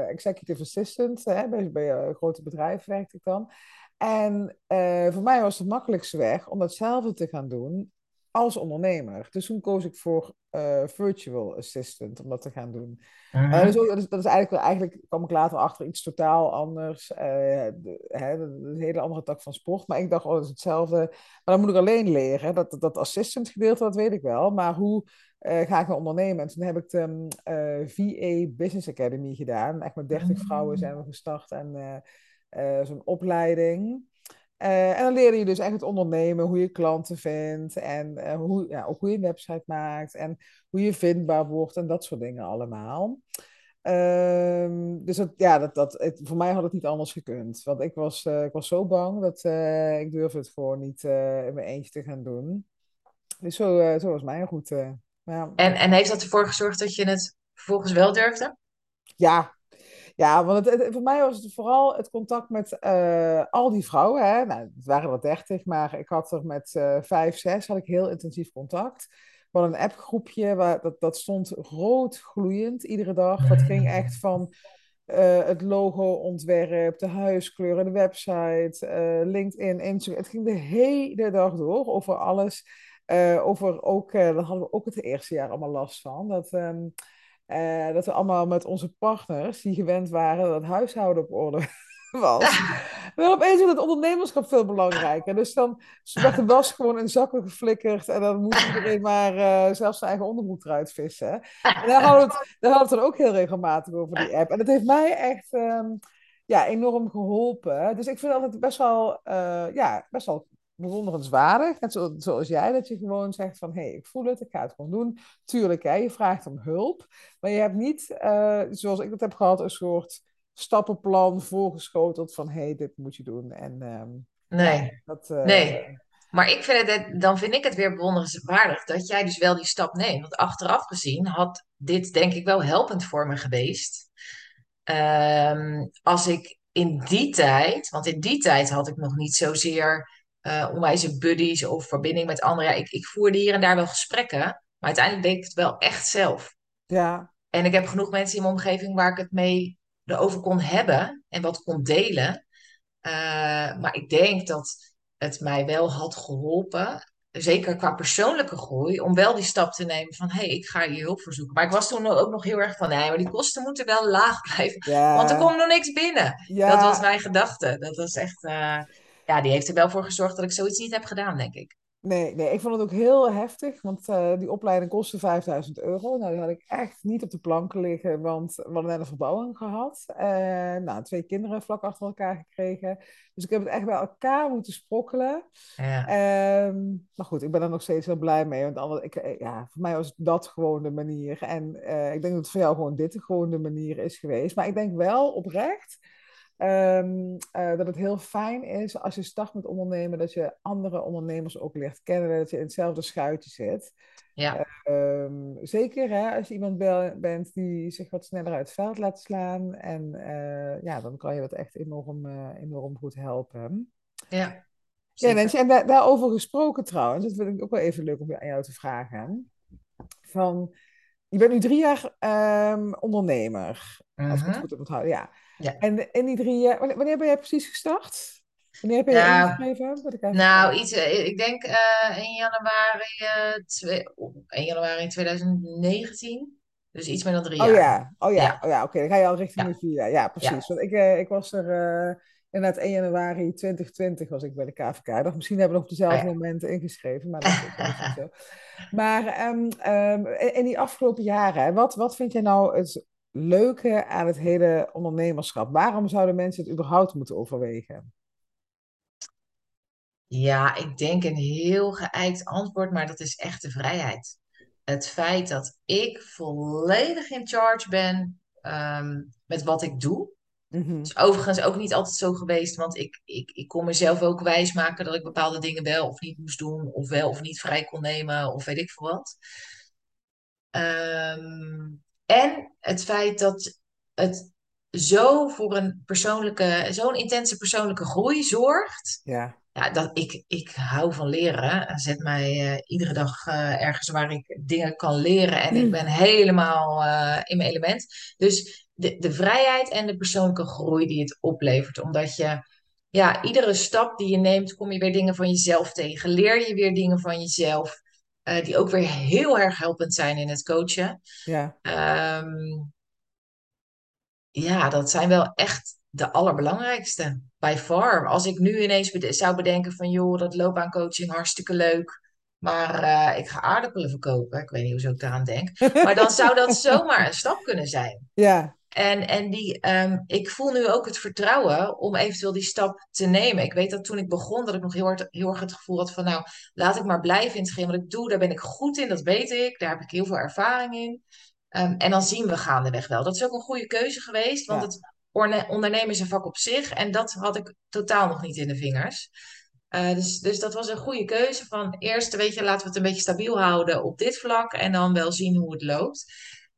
executive assistant. Hè, bij, bij grote bedrijven werkte ik dan. En voor mij was het makkelijkste weg om datzelfde te gaan doen als ondernemer. Dus toen koos ik voor virtual assistant om dat te gaan doen. Mhm. dus dat, is, dat is eigenlijk wel, eigenlijk kwam ik later achter iets totaal anders. de, hè, een hele andere tak van sport. Maar ik dacht, oh, dat is hetzelfde. Maar dan moet ik alleen leren. Dat, dat assistant gedeelte, dat weet ik wel. Maar hoe ga ik nou ondernemen? En toen heb ik de uh, VA Business Academy gedaan. Echt met 30 vrouwen zijn we gestart. En zo'n opleiding. En dan leer je dus echt het ondernemen, hoe je klanten vindt. En hoe, ja, ook hoe je een website maakt. En hoe je vindbaar wordt. En dat soort dingen allemaal. Um, dus dat, ja, dat, dat, het, voor mij had het niet anders gekund. Want ik was, uh, ik was zo bang dat ik durfde het gewoon niet in mijn eentje te gaan doen. Dus zo, zo was mijn route. Ja. En, en heeft dat ervoor gezorgd dat je het vervolgens wel durfde? Ja, ja want het, het, voor mij was het vooral het contact met al die vrouwen. Hè. Nou, het waren er dertig, maar ik had er met vijf, zes had ik heel intensief contact van een appgroepje, waar, dat, dat stond rood gloeiend iedere dag. Dat ging echt van uh, het logo-ontwerp, de huiskleuren, de website, LinkedIn, Instagram. Het ging de hele dag door over alles. Over ook, daar hadden we ook het eerste jaar allemaal last van. Dat, um, dat we allemaal met onze partners, die gewend waren dat het huishouden op orde was. Maar opeens wordt het ondernemerschap veel belangrijker. Dus dan werd de was gewoon in zakken geflikkerd. En dan moest iedereen maar uh, zelfs zijn eigen onderbroek eruit vissen. En daar hadden, we het, daar hadden we het dan ook heel regelmatig over die app. En dat heeft mij echt um, ja, enorm geholpen. Dus ik vind het altijd best wel, uh, ja, best wel bewonderenswaardig. Net zo, zoals jij, dat je gewoon zegt van... hé, hey, ik voel het, ik ga het gewoon doen. Tuurlijk, hè, je vraagt om hulp. Maar je hebt niet, uh, zoals ik dat heb gehad, een soort stappenplan voorgeschoteld van hé, hey, dit moet je doen. En, um, nee. Ja, dat, uh... nee. Maar ik vind het, dan vind ik het weer bewonderenswaardig dat jij dus wel die stap neemt. Want achteraf gezien had dit denk ik wel helpend voor me geweest. Um, als ik in die tijd, want in die tijd had ik nog niet zozeer uh, onwijze buddies of verbinding met anderen. Ja, ik, ik voerde hier en daar wel gesprekken, maar uiteindelijk deed ik het wel echt zelf. Ja. En ik heb genoeg mensen in mijn omgeving waar ik het mee erover kon hebben en wat kon delen. Uh, maar ik denk dat het mij wel had geholpen, zeker qua persoonlijke groei, om wel die stap te nemen van hé, hey, ik ga je hulp verzoeken. Maar ik was toen ook nog heel erg van nee, maar die kosten moeten wel laag blijven, ja. want er komt nog niks binnen. Ja. Dat was mijn gedachte. Dat was echt, uh, ja, die heeft er wel voor gezorgd dat ik zoiets niet heb gedaan, denk ik. Nee, nee, ik vond het ook heel heftig, want uh, die opleiding kostte 5000 euro. Nou, die had ik echt niet op de planken liggen, want we hadden net een verbouwing gehad. Uh, nou, twee kinderen vlak achter elkaar gekregen. Dus ik heb het echt bij elkaar moeten sprokkelen. Ja. Uh, maar goed, ik ben er nog steeds heel blij mee, want anders, ik, ja, voor mij was dat gewoon de manier. En uh, ik denk dat het voor jou gewoon dit gewoon de manier is geweest. Maar ik denk wel oprecht Um, uh, dat het heel fijn is als je start met ondernemen, dat je andere ondernemers ook leert kennen, dat je in hetzelfde schuitje zit. Ja. Uh, um, zeker hè, als je iemand bent die zich wat sneller uit het veld laat slaan. En uh, ja, dan kan je dat echt enorm, uh, enorm goed helpen. Ja. Ja, Nancy, en daar, daarover gesproken trouwens, dat vind ik ook wel even leuk om aan jou te vragen. Van, je bent nu drie jaar um, ondernemer, Mhm. als ik het goed heb onthouden. Ja. Ja. En in die drie jaar, wanneer, wanneer ben jij precies gestart? Wanneer heb je Nou, ingeschreven? Wat ik even Nou, iets, eh, ik denk eh 1 januari, eh, twee- oh, 1 januari 2019. Dus iets meer dan drie Oh jaar. ja, oh ja, Ja, oh ja, oké, dan ga je al richting ja, de vier jaar. Ja, ja. precies. Want ik, eh, ik was er uh, inderdaad 1 januari 2020 was ik bij de KVK. Dacht, misschien hebben we nog op Oh, dezelfde ja. moment ingeschreven, maar dat is, niet zo. Maar um, um, in, in die afgelopen jaren, wat, wat vind jij nou het leuke aan het hele ondernemerschap? Waarom zouden mensen het überhaupt moeten overwegen? Ja, ik denk een heel geëikt antwoord, maar dat is echt de vrijheid. het feit dat ik volledig in charge ben ehm, met wat ik doe. Mhm. is overigens ook niet altijd zo geweest, want ik, ik, ik kon mezelf ook wijsmaken dat ik bepaalde dingen wel of niet moest doen, of wel of niet vrij kon nemen, of weet ik veel wat. Ehm, en het feit dat het zo voor een persoonlijke, zo'n intense persoonlijke groei zorgt. Ja. Ja, dat, ik, ik hou van leren. Zet mij eh, iedere dag eh, ergens waar ik dingen kan leren. En ik ben helemaal eh, in mijn element. Dus de, de vrijheid en de persoonlijke groei die het oplevert. Omdat je, ja, iedere stap die je neemt, kom je weer dingen van jezelf tegen. Leer je weer dingen van jezelf. Eh, die ook weer heel erg helpend zijn in het coachen. Ja. Ehm, ja, dat zijn wel echt de allerbelangrijkste. By far. Als ik nu ineens zou bedenken van joh, dat loopbaancoaching hartstikke leuk. Maar eh, ik ga aardappelen verkopen. Ik weet niet hoezo ik daaraan denk. Maar dan zou dat zomaar een stap kunnen zijn. Ja. En, en die, ehm, ik voel nu ook het vertrouwen om eventueel die stap te nemen. Ik weet dat toen ik begon, dat ik nog heel, hard, heel erg het gevoel had van, nou, laat ik maar blijven in hetgeen wat ik doe. Daar ben ik goed in, dat weet ik. Daar heb ik heel veel ervaring in. Ehm, en dan zien we gaandeweg wel. Dat is ook een goede keuze geweest, want Ja. het ondernemen is een vak op zich. En dat had ik totaal nog niet in de vingers. Eh, dus, dus dat was een goede keuze van eerst, weet je, laten we het een beetje stabiel houden op dit vlak en dan wel zien hoe het loopt.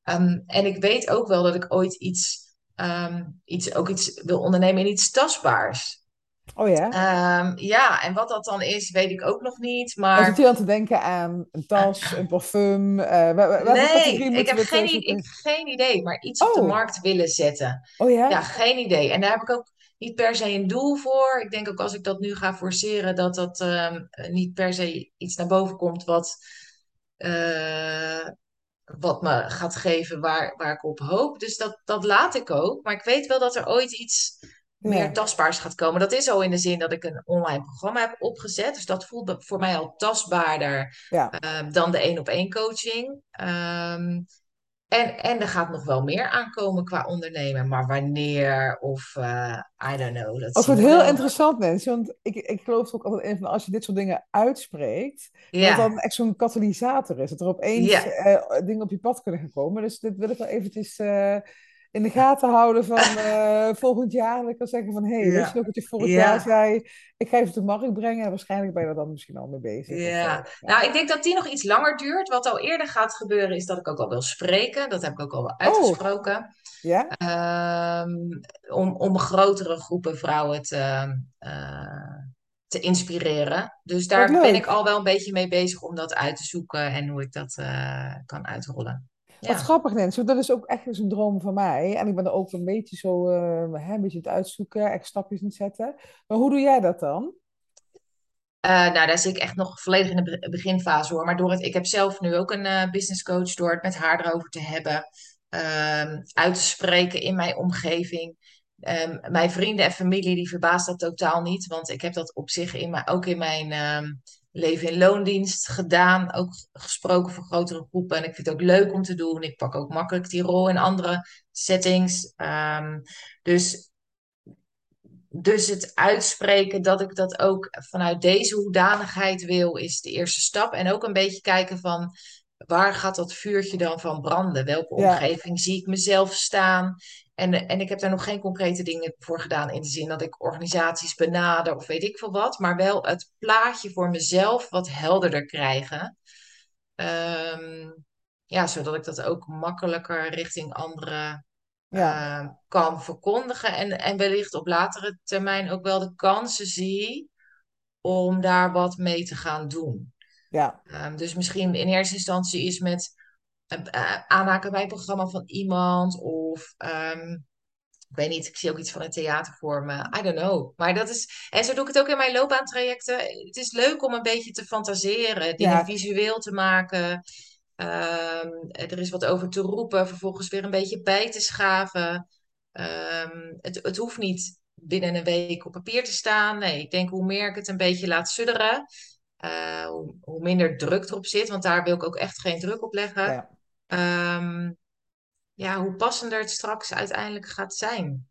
Ehm, en ik weet ook wel dat ik ooit iets, ehm, iets, ook iets wil ondernemen in iets tastbaars. Oh ja. Ehm, ja, en wat dat dan is, weet ik ook nog niet. Maar zit Maar je dan te denken aan een tas, een parfum? eh, wa- wa- welke nee, ik heb het geen, ik heb geen idee. Maar iets op de Oh, markt willen zetten. oh Ja, ja? geen idee. En daar heb ik ook niet per se een doel voor. Ik denk ook als ik dat nu ga forceren, dat dat niet per se iets naar boven komt wat, eh, wat me gaat geven waar, waar ik op hoop. Dus dat, dat laat ik ook. Maar ik weet wel dat er ooit iets meer tastbaars gaat komen. Dat is al in de zin dat ik een online programma heb opgezet. Dus dat voelt voor mij al tastbaarder ja. ehm, dan de één op één coaching. Ehm, en, en er gaat nog wel meer aankomen qua ondernemen. Maar wanneer of eh, I don't know, dat we het heel interessant, Nancy, want ik, ik geloof ook altijd in van als je dit soort dingen uitspreekt, dat het dan Ja, echt zo'n katalysator is. Dat er opeens ja, eh, dingen op je pad kunnen gaan komen. Dus dit wil ik wel eventjes eh, in de gaten houden van eh, volgend jaar. Dat ik kan zeggen van, hé, hey, weet je ja, nog wat je vorig jaar ja, zei? Ik ga even de markt brengen en waarschijnlijk ben je dan misschien al mee bezig ja. Ja. Nou, ik denk dat die nog iets langer duurt. Wat al eerder gaat gebeuren is dat ik ook al wil spreken. Dat heb ik ook al wel Oh, uitgesproken. ja? Ehm, om, om grotere groepen vrouwen te, eh, te inspireren. Dus daar ben ik al wel een beetje mee bezig om dat uit te zoeken en hoe ik dat eh, kan uitrollen. Wat grappig, Nancy, dat is ook echt eens een droom van mij. En ik ben er ook een beetje zo, eh, hè, een beetje het uitzoeken, echt stapjes in zetten. Maar hoe doe jij dat dan? Eh, nou, daar zit ik echt nog volledig in de be- beginfase hoor. Maar door het, ik heb zelf nu ook een eh, business coach door het met haar erover te hebben, ehm, uit te spreken in mijn omgeving. Ehm, mijn vrienden en familie die verbaast dat totaal niet, want ik heb dat op zich in mijn, ook in mijn ehm, leven in loondienst gedaan, ook gesproken voor grotere groepen. En ik vind het ook leuk om te doen. Ik pak ook makkelijk die rol in andere settings. Ehm, dus dus het uitspreken dat ik dat ook vanuit deze hoedanigheid wil, is de eerste stap. En ook een beetje kijken van waar gaat dat vuurtje dan van branden? Welke Ja, omgeving zie ik mezelf staan? En, en ik heb daar nog geen concrete dingen voor gedaan in de zin dat ik organisaties benader of weet ik veel wat, maar wel het plaatje voor mezelf wat helderder krijgen. Ehm, ja, zodat ik dat ook makkelijker richting anderen ja, eh, kan verkondigen. En, en wellicht op latere termijn ook wel de kansen zie om daar wat mee te gaan doen. ja, Ehm, dus misschien in eerste instantie is met eh, eh, aanhaken bij een programma van iemand. Of ehm, ik weet niet, ik zie ook iets van een theater voor me. I don't know. Maar dat is. En zo doe ik het ook in mijn loopbaantrajecten. Het is leuk om een beetje te fantaseren, dingen ja, visueel te maken. Ehm, er is wat over te roepen, vervolgens weer een beetje bij te schaven. Ehm, het, het hoeft niet binnen een week op papier te staan. Nee, ik denk hoe meer ik het een beetje laat sudderen, eh, hoe, hoe minder druk erop zit. Want daar wil ik ook echt geen druk op leggen. ja. Ehm, ja, hoe passender het straks uiteindelijk gaat zijn.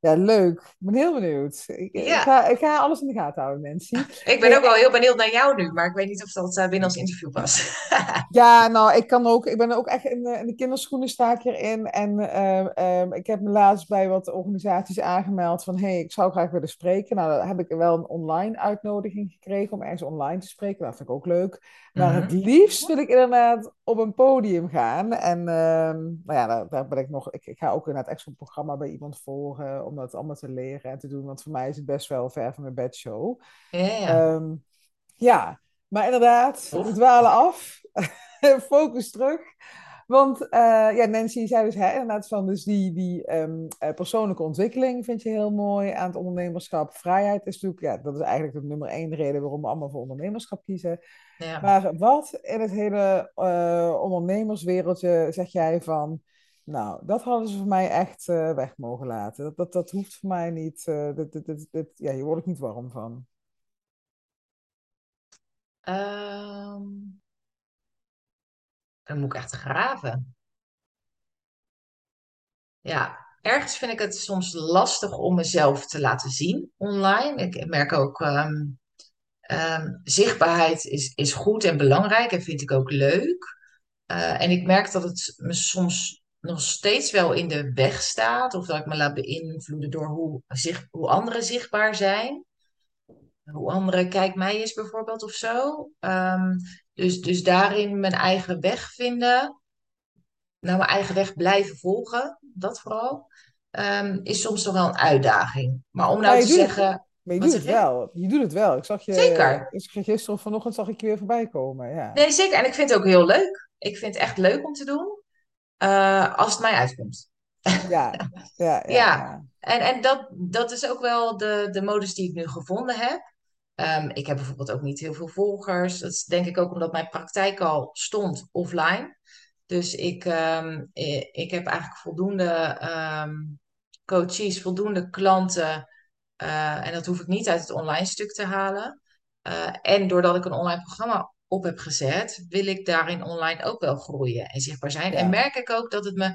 Ja, leuk. Ik ben heel benieuwd. Ik, ik Ja, ga, ik ga alles in de gaten houden, Nancy. ik ben ook wel heel benieuwd naar jou nu, maar ik weet niet of dat eh, binnen ons interview past. Ja, nou, ik kan ook. Ik ben ook echt in de, in de kinderschoenen sta ik hierin. En ehm, ehm, ik heb me laatst bij wat organisaties aangemeld van hey, ik zou graag willen spreken. Nou, dan heb ik wel een online uitnodiging gekregen om ergens online te spreken. Dat vind ik ook leuk. Maar het Mhm. liefst wil ik inderdaad op een podium gaan. En ehm, nou ja, daar, daar ben ik nog. Ik, ik ga ook inderdaad zo'n programma bij iemand volgen om dat allemaal te leren en te doen. Want voor mij is het best wel ver van mijn bedshow. Ja, ja. Ehm, ja, maar inderdaad, we dwalen af. Focus terug. Want eh, ja, Nancy zei dus hè, inderdaad van dus die, die ehm, eh, persoonlijke ontwikkeling vind je heel mooi aan het ondernemerschap. Vrijheid is natuurlijk, ja, dat is eigenlijk de nummer één reden waarom we allemaal voor ondernemerschap kiezen. Ja. Maar wat in het hele eh, ondernemerswereldje zeg jij van, nou, dat hadden ze voor mij echt weg mogen laten. Dat, dat, dat hoeft voor mij niet, dit, dit, dit, dit- ja, hier word ik niet warm van. Ehm, dan moet ik echt graven. Ja, ergens vind ik het soms lastig om mezelf te laten zien online. Ik merk ook, ehm, zichtbaarheid is, is goed en belangrijk en vind ik ook leuk. Eh, en ik merk dat het me soms nog steeds wel in de weg staat, of dat ik me laat beïnvloeden door hoe, zich, hoe anderen zichtbaar zijn. Hoe anderen kijk mij is bijvoorbeeld of zo. Ehm, dus, dus daarin mijn eigen weg vinden nou, mijn eigen weg blijven volgen, dat vooral, ehm, is soms nog wel een uitdaging. Maar om nou Maar te het, zeggen, maar je doet het wel. Je doet het wel. Ik zag je, Zeker. ik zag je gisteren of vanochtend zag ik je weer voorbij komen. Ja, Nee, zeker. En ik vind het ook heel leuk. Ik vind het echt leuk om te doen, eh, als het mij uitkomt. ja, ja, ja. Ja, ja. en, en dat, dat is ook wel de, de modus die ik nu gevonden heb. Ehm, ik heb bijvoorbeeld ook niet heel veel volgers. Dat is denk ik ook omdat mijn praktijk al stond offline. Dus ik, ehm, ik heb eigenlijk voldoende ehm, coaches, voldoende klanten. eh, en dat hoef ik niet uit het online stuk te halen. Eh, en doordat ik een online programma op heb gezet, wil ik daarin online ook wel groeien en zichtbaar zijn. En merk ik ook dat het me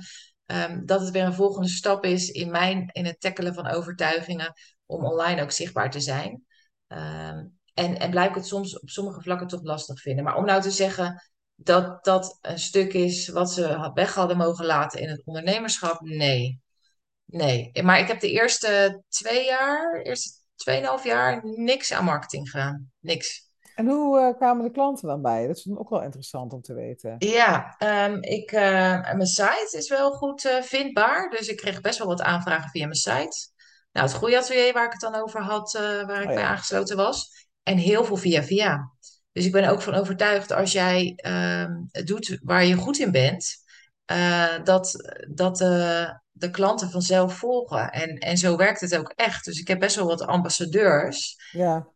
dat het weer een volgende stap is in mijn, in het tackelen van overtuigingen om online ook zichtbaar te zijn. Ehm, en, en blijf ik het soms op sommige vlakken toch lastig vinden. Maar om nou te zeggen dat dat een stuk is wat ze weg hadden mogen laten in het ondernemerschap, nee. Nee. Maar ik heb de eerste twee jaar, eerste tweeënhalf jaar, niks aan marketing gedaan. Niks. En hoe eh, kwamen de klanten dan bij? Dat is ook wel interessant om te weten. Ja, ehm, ik, eh, mijn site is wel goed eh, vindbaar. Dus ik kreeg best wel wat aanvragen via mijn site. Nou, het groeiatelier waar ik het dan over had, eh, waar Oh ik bij ja, aangesloten was. En heel veel via via. Dus ik ben ook van overtuigd als jij ehm, het doet waar je goed in bent, eh, dat, dat de, de klanten vanzelf volgen. En, en zo werkt het ook echt. Dus ik heb best wel wat ambassadeurs ja,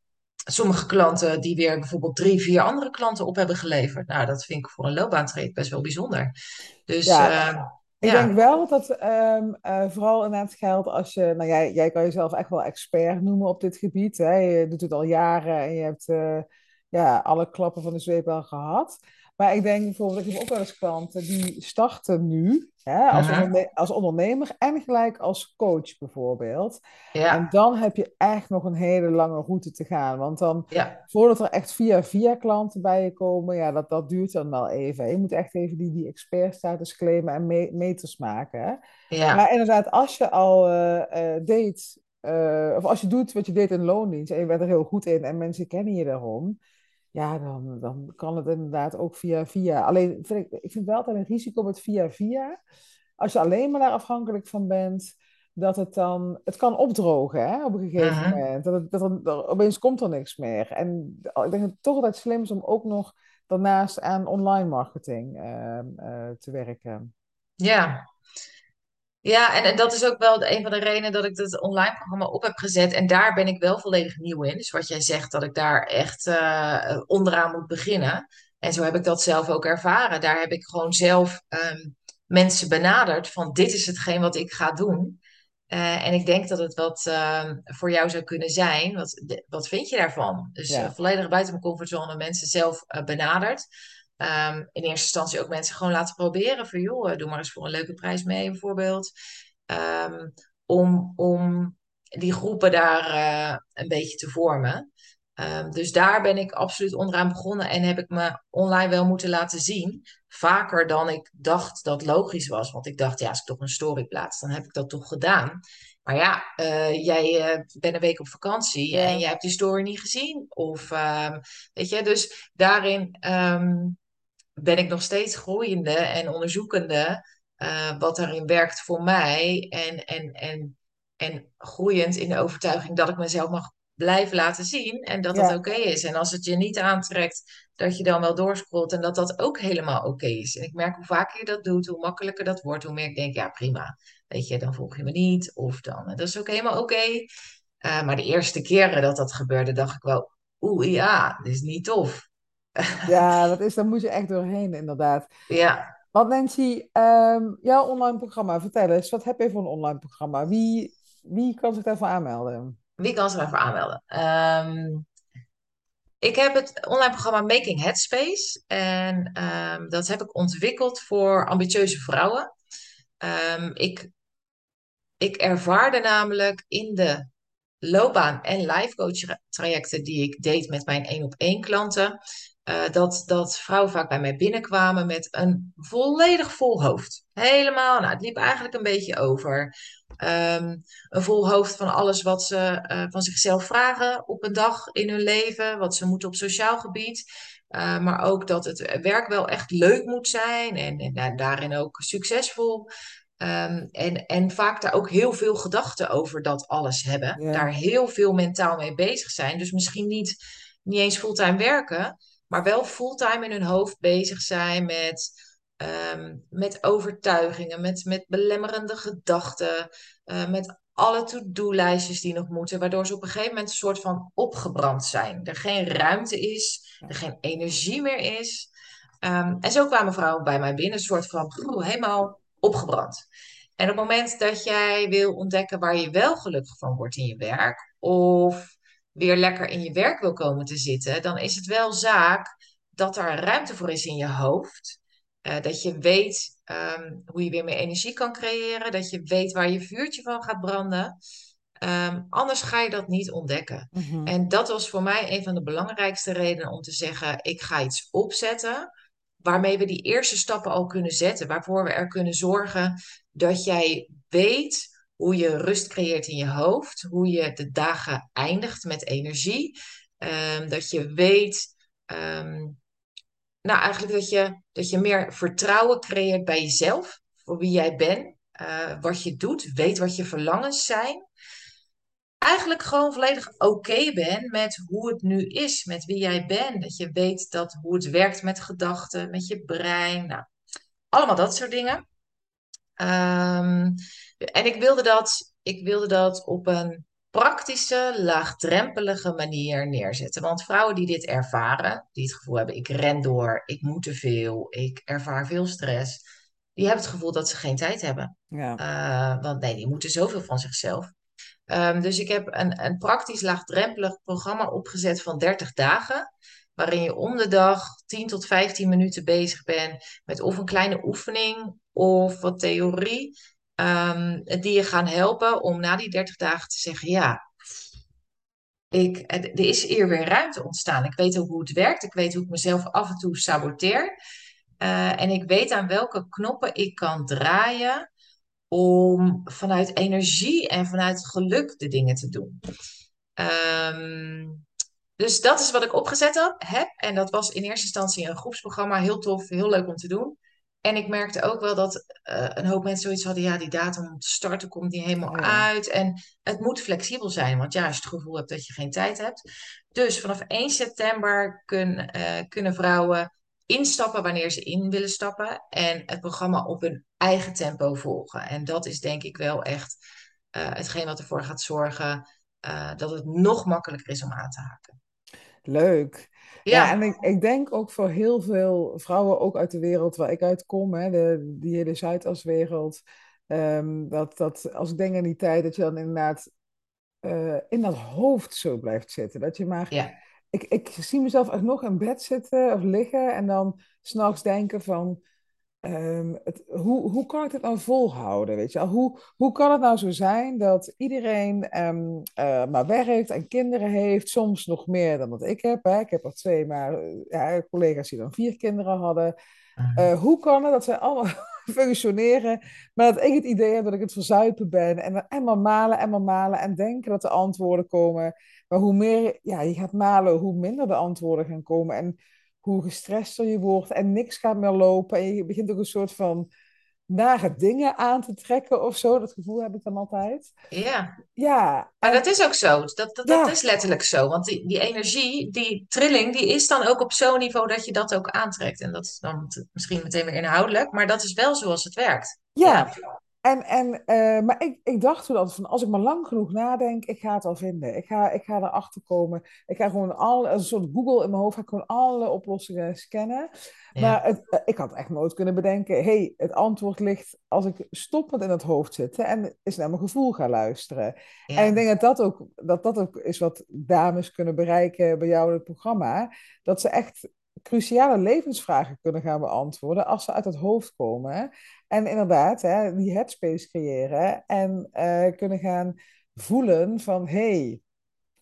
sommige klanten die weer bijvoorbeeld drie, vier andere klanten op hebben geleverd. Nou, dat vind ik voor een loopbaantraject best wel bijzonder. Dus ja. Ik denk wel dat ehm, eh, vooral inderdaad geldt als je, nou jij, jij kan jezelf echt wel expert noemen op dit gebied. Hè? Je doet het al jaren en je hebt eh, ja, alle klappen van de zweep al gehad. Maar ik denk bijvoorbeeld, ik heb ook wel eens klanten die starten nu hè, als, mhm, onderne- als ondernemer en gelijk als coach bijvoorbeeld. En ja, dan heb je echt nog een hele lange route te gaan. Want dan, ja, voordat er echt via via klanten bij je komen, ja, dat, dat duurt dan wel even. Je moet echt even die, die expertstatus claimen en me- meters maken. Hè? Maar ja, inderdaad, als je al eh, deed, eh, of als je doet wat je deed in loondienst en je bent er heel goed in en mensen kennen je daarom, ja, dan, dan kan het inderdaad ook via via. Alleen vind ik, ik vind wel altijd een risico met via via. Als je alleen maar daar afhankelijk van bent, dat het dan, het kan opdrogen hè, op een gegeven moment. Dat het, dat er, er- opeens komt er niks meer. En ik denk dat het toch altijd slim is om ook nog daarnaast aan online marketing eh, eh, te werken. ja. Ja, en, en dat is ook wel een van de redenen dat ik het online programma op heb gezet. En daar ben ik wel volledig nieuw in. Dus wat jij zegt, dat ik daar echt eh, onderaan moet beginnen. En zo heb ik dat zelf ook ervaren. Daar heb ik gewoon zelf ehm, mensen benaderd van dit is hetgeen wat ik ga doen. Eh, en ik denk dat het wat ehm, voor jou zou kunnen zijn. Wat, wat vind je daarvan? Dus eh, Ja, volledig buiten mijn comfortzone mensen zelf benaderd. Ehm, in eerste instantie ook mensen gewoon laten proberen. Van joh, eh, doe maar eens voor een leuke prijs mee bijvoorbeeld. Ehm, om, om die groepen daar eh, een beetje te vormen. Ehm, dus daar ben ik absoluut onderaan begonnen en heb ik me online wel moeten laten zien. Vaker dan ik dacht dat logisch was. Want ik dacht, ja, als ik toch een story plaats, dan heb ik dat toch gedaan. Maar ja, eh, jij uh, bent een week op vakantie en jij hebt die story niet gezien. Of weet je, dus daarin ben ik nog steeds groeiende en onderzoekende uh, wat daarin werkt voor mij. En, en, en, en groeiend in de overtuiging dat ik mezelf mag blijven laten zien en dat dat oké is. En als het je niet aantrekt, dat je dan wel doorscrollt en dat dat ook helemaal oké is. En ik merk hoe vaker je dat doet, hoe makkelijker dat wordt, hoe meer ik denk, ja prima, weet je, dan volg je me niet of dan, dat is ook helemaal oké. Uh, maar de eerste keren dat dat gebeurde, dacht ik wel, oeh ja, dit is niet tof. Ja, dat is, daar moet je echt doorheen, inderdaad. Ja. Want Nancy, um, jouw online programma, vertel eens, wat heb je voor een online programma? Wie, wie kan zich daarvoor aanmelden? Wie kan zich daarvoor aanmelden? Um, ik heb het online programma Making Headspace. En um, dat heb ik ontwikkeld voor ambitieuze vrouwen. ik, ik ervaarde namelijk in de loopbaan- en life coach trajecten die ik deed met mijn één op één klanten, uh, dat, dat vrouwen vaak bij mij binnenkwamen met een volledig vol hoofd. Helemaal, nou, het liep eigenlijk een beetje over. Um, een vol hoofd van alles wat ze uh, van zichzelf vragen op een dag in hun leven, wat ze moeten op sociaal gebied. Uh, maar ook dat het werk wel echt leuk moet zijn en, en daarin ook succesvol. Um, en, en vaak daar ook heel veel gedachten over dat alles hebben. Daar heel veel mentaal mee bezig zijn. Dus misschien niet, niet eens fulltime werken, maar wel fulltime in hun hoofd bezig zijn met, um, met overtuigingen, met, met belemmerende gedachten, uh, met alle to-do-lijstjes die nog moeten, waardoor ze op een gegeven moment een soort van opgebrand zijn. Er geen ruimte is, er geen energie meer is. Um, en zo kwamen vrouwen bij mij binnen, een soort van helemaal opgebrand. En op het moment dat jij wil ontdekken waar je wel gelukkig van wordt in je werk, of weer lekker in je werk wil komen te zitten, dan is het wel zaak dat er ruimte voor is in je hoofd. Uh, dat je weet um, hoe je weer meer energie kan creëren. Dat je weet waar je vuurtje van gaat branden. Um, anders ga je dat niet ontdekken. Mm -hmm. En dat was voor mij een van de belangrijkste redenen om te zeggen: ik ga iets opzetten. Waarmee we die eerste stappen al kunnen zetten. Waarvoor we er kunnen zorgen dat jij weet hoe je rust creëert in je hoofd, hoe je de dagen eindigt met energie. Um, dat je weet, um, nou eigenlijk dat je, dat je meer vertrouwen creëert bij jezelf, voor wie jij bent, uh, wat je doet, weet wat je verlangens zijn. Eigenlijk gewoon volledig oké okay bent met hoe het nu is, met wie jij bent. Dat je weet dat, hoe het werkt met gedachten, met je brein. Nou, allemaal dat soort dingen. Um, en ik wilde, dat, ik wilde dat op een praktische, laagdrempelige manier neerzetten. Want vrouwen die dit ervaren, die het gevoel hebben: ik ren door, ik moet te veel, ik ervaar veel stress, die hebben het gevoel dat ze geen tijd hebben. Ja. Uh, want nee, die moeten zoveel van zichzelf. Um, dus ik heb een, een praktisch laagdrempelig programma opgezet van 30 dagen waarin je om de dag 10 tot 15 minuten bezig bent met of een kleine oefening of wat theorie, um, die je gaan helpen om na die 30 dagen te zeggen, ja, ik, er is hier weer ruimte ontstaan. Ik weet hoe het werkt. Ik weet hoe ik mezelf af en toe saboteer. Uh, en ik weet aan welke knoppen ik kan draaien om vanuit energie en vanuit geluk de dingen te doen. Um, dus dat is wat ik opgezet heb. En dat was in eerste instantie een groepsprogramma. Heel tof, heel leuk om te doen. En ik merkte ook wel dat uh, een hoop mensen zoiets hadden. Ja, die datum om te starten komt niet helemaal oh ja. uit. En het moet flexibel zijn. Want ja, als je het gevoel hebt dat je geen tijd hebt. Dus vanaf 1 september kun, uh, kunnen vrouwen instappen wanneer ze in willen stappen. En het programma op hun eigen tempo volgen. En dat is denk ik wel echt uh, hetgeen wat ervoor gaat zorgen dat het nog makkelijker is om aan te haken. Leuk. Ja, en ik, ik, denk ook voor heel veel vrouwen, ook uit de wereld waar ik uit kom, hè, de, die hele Zuidaswereld, um, dat, dat als ik denk aan die tijd, dat je dan inderdaad uh, in dat hoofd zo blijft zitten. Dat je maar... Ja. Ik, ik zie mezelf echt nog in bed zitten of liggen en dan s'nachts denken van... ehm, het, hoe, hoe kan ik dit nou volhouden? Weet je? Hoe, hoe kan het nou zo zijn dat iedereen ehm, eh, maar werkt en kinderen heeft, soms nog meer dan wat ik heb. Hè? Ik heb er twee, maar eh, ja, collega's die dan vier kinderen hadden. Mhm. Uh, hoe kan het dat zij allemaal functioneren, maar dat ik het idee heb dat ik het verzuipen ben en dan en maar malen en maar malen en denken dat de antwoorden komen. Maar hoe meer ja, je gaat malen, hoe minder de antwoorden gaan komen en hoe gestrester je wordt en niks gaat meer lopen en je begint ook een soort van nare dingen aan te trekken of zo. Dat gevoel heb ik dan altijd. Ja. Ja. Maar En, dat is ook zo. Dat, dat, dat ja, is letterlijk zo. Want die, die energie, die trilling, die is dan ook op zo'n niveau dat je dat ook aantrekt. En dat is dan misschien meteen weer inhoudelijk, maar dat is wel zoals het werkt. Ja, ja. En, en, eh, maar ik, ik dacht toen altijd van, als ik maar lang genoeg nadenk, ik ga het al vinden. Ik ga, ik ga erachter komen. Ik ga gewoon al, als een soort Google in mijn hoofd, ga ik gewoon alle oplossingen scannen. Maar het, eh, ik had echt nooit kunnen bedenken, hey, het antwoord ligt als ik stoppend in het hoofd zit en eens naar mijn gevoel ga luisteren. En ik denk dat dat ook, dat dat ook is wat dames kunnen bereiken bij jou in het programma. Dat ze echt cruciale levensvragen kunnen gaan beantwoorden als ze uit het hoofd komen. En inderdaad, hè, die headspace creëren en eh, kunnen gaan voelen van, hé, hey,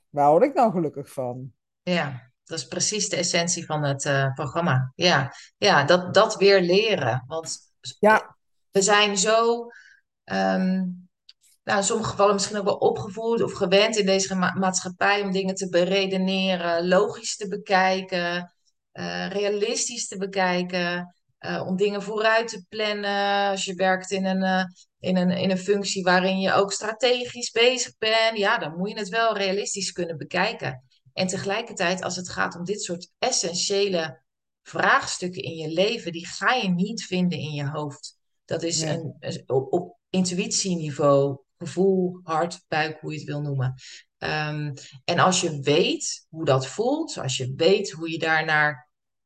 waar word ik nou gelukkig van? ja. Dat is precies de essentie van het eh, programma. Ja, ja dat, dat weer leren. Want Ja, we zijn zo. ehm, nou, in sommige gevallen misschien ook wel opgevoed of gewend in deze ma- maatschappij om dingen te beredeneren, logisch te bekijken, eh, realistisch te bekijken, eh, om dingen vooruit te plannen. Als je werkt in een, eh, in een, in een functie waarin je ook strategisch bezig bent, ja, dan moet je het wel realistisch kunnen bekijken. En tegelijkertijd, als het gaat om dit soort essentiële vraagstukken in je leven, die ga je niet vinden in je hoofd. Dat is nee, een, op, op intuïtieniveau, gevoel, hart, buik, hoe je het wil noemen. Ehm, en als je weet hoe dat voelt, als je weet hoe je daarnaar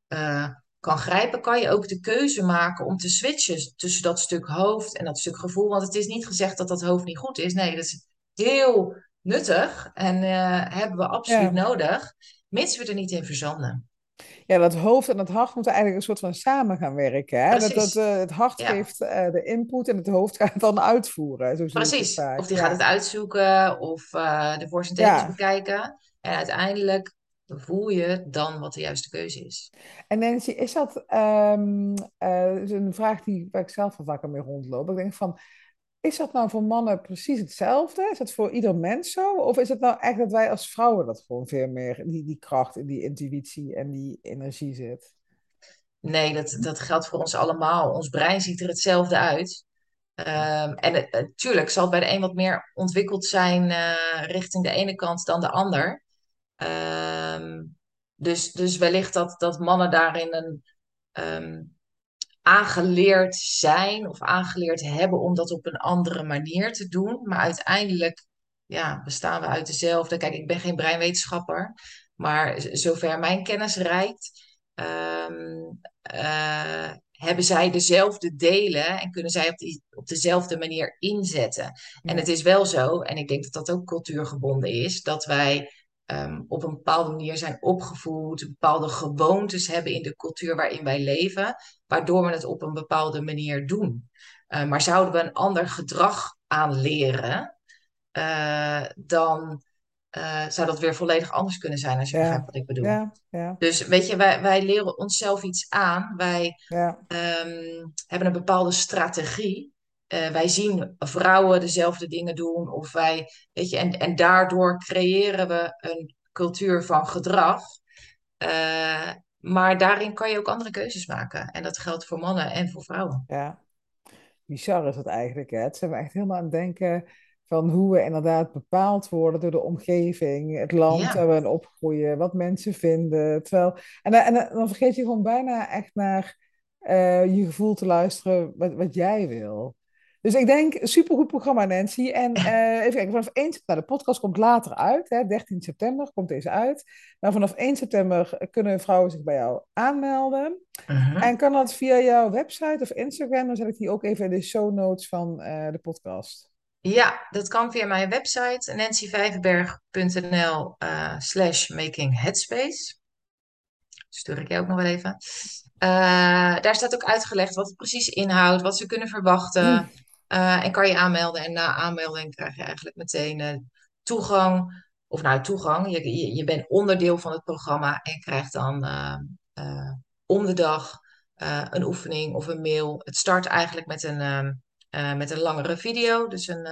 eh, kan grijpen, kan je ook de keuze maken om te switchen tussen dat stuk hoofd en dat stuk gevoel. Want het is niet gezegd dat dat hoofd niet goed is. Nee, dat is heel nuttig en eh, hebben we absoluut ja. nodig, mits we er niet in verzanden. Ja, dat hoofd en het hart moeten eigenlijk een soort van samen gaan werken. Hè? Dat, eh, het hart Ja. geeft de input en het hoofd gaat het dan uitvoeren. Zo het Precies. Of die gaat het uitzoeken of de voor's en tegens ja. bekijken. En uiteindelijk voel je dan wat de juiste keuze is. En Nancy, is dat ehm, eh, is een vraag die, waar ik zelf wel vaker mee rondloop? Ik denk van, is dat nou voor mannen precies hetzelfde? Is dat voor ieder mens zo? Of is het nou echt dat wij als vrouwen dat gewoon veel meer, die, die kracht en die intuïtie en die energie zit? Nee, dat, dat geldt voor ons allemaal. Ons brein ziet er hetzelfde uit. Ehm, en natuurlijk zal het bij de een wat meer ontwikkeld zijn eh, richting de ene kant dan de ander. Ehm, dus, dus wellicht dat, dat mannen daarin een, ehm, aangeleerd zijn of aangeleerd hebben om dat op een andere manier te doen. Maar uiteindelijk ja, bestaan we uit dezelfde. Kijk, ik ben geen breinwetenschapper, maar zover mijn kennis reikt, ehm, eh, hebben zij dezelfde delen en kunnen zij op, die, op dezelfde manier inzetten. En het is wel zo, en ik denk dat dat ook cultuurgebonden is, dat wij ehm, op een bepaalde manier zijn opgevoed, bepaalde gewoontes hebben in de cultuur waarin wij leven waardoor we het op een bepaalde manier doen. Uh, maar zouden we een ander gedrag aanleren, uh, dan uh, zou dat weer volledig anders kunnen zijn, als je begrijpt wat ik bedoel. ja, ja, Dus weet je, wij, wij leren onszelf iets aan. Wij um, hebben een bepaalde strategie. Uh, wij zien vrouwen dezelfde dingen doen. Of wij, weet je, en, en daardoor creëren we een cultuur van gedrag. Uh, maar daarin kan je ook andere keuzes maken. En dat geldt voor mannen en voor vrouwen. ja. Bizar is het eigenlijk, hè? Het zijn we echt helemaal aan het denken van hoe we inderdaad bepaald worden door de omgeving, het land waar we in opgroeien, wat mensen vinden. Terwijl, en, dan- en dan dan vergeet je gewoon bijna echt naar eh, je gevoel te luisteren wat, wat jij wil. Dus ik denk, supergoed programma Nancy. En eh, even kijken, vanaf 1 september, nou, de podcast komt later uit, hè, 13 september komt deze uit. Maar vanaf 1 september kunnen vrouwen zich bij jou aanmelden. uh -huh. En kan dat via jouw website of Instagram? Dan zet ik die ook even in de show notes van uh, de podcast. ja dat kan via mijn website nancyvijverberg.nl uh, slash making headspace. stuur ik je ook nog wel even. Uh, daar staat ook uitgelegd wat het precies inhoudt, wat ze kunnen verwachten. Uh, en kan je aanmelden. En na aanmelding krijg je eigenlijk meteen uh, toegang. Of nou, toegang. Je, je, je, bent onderdeel van het programma en krijgt dan om de dag een oefening of een mail. Het start eigenlijk met een, met een langere video, dus een,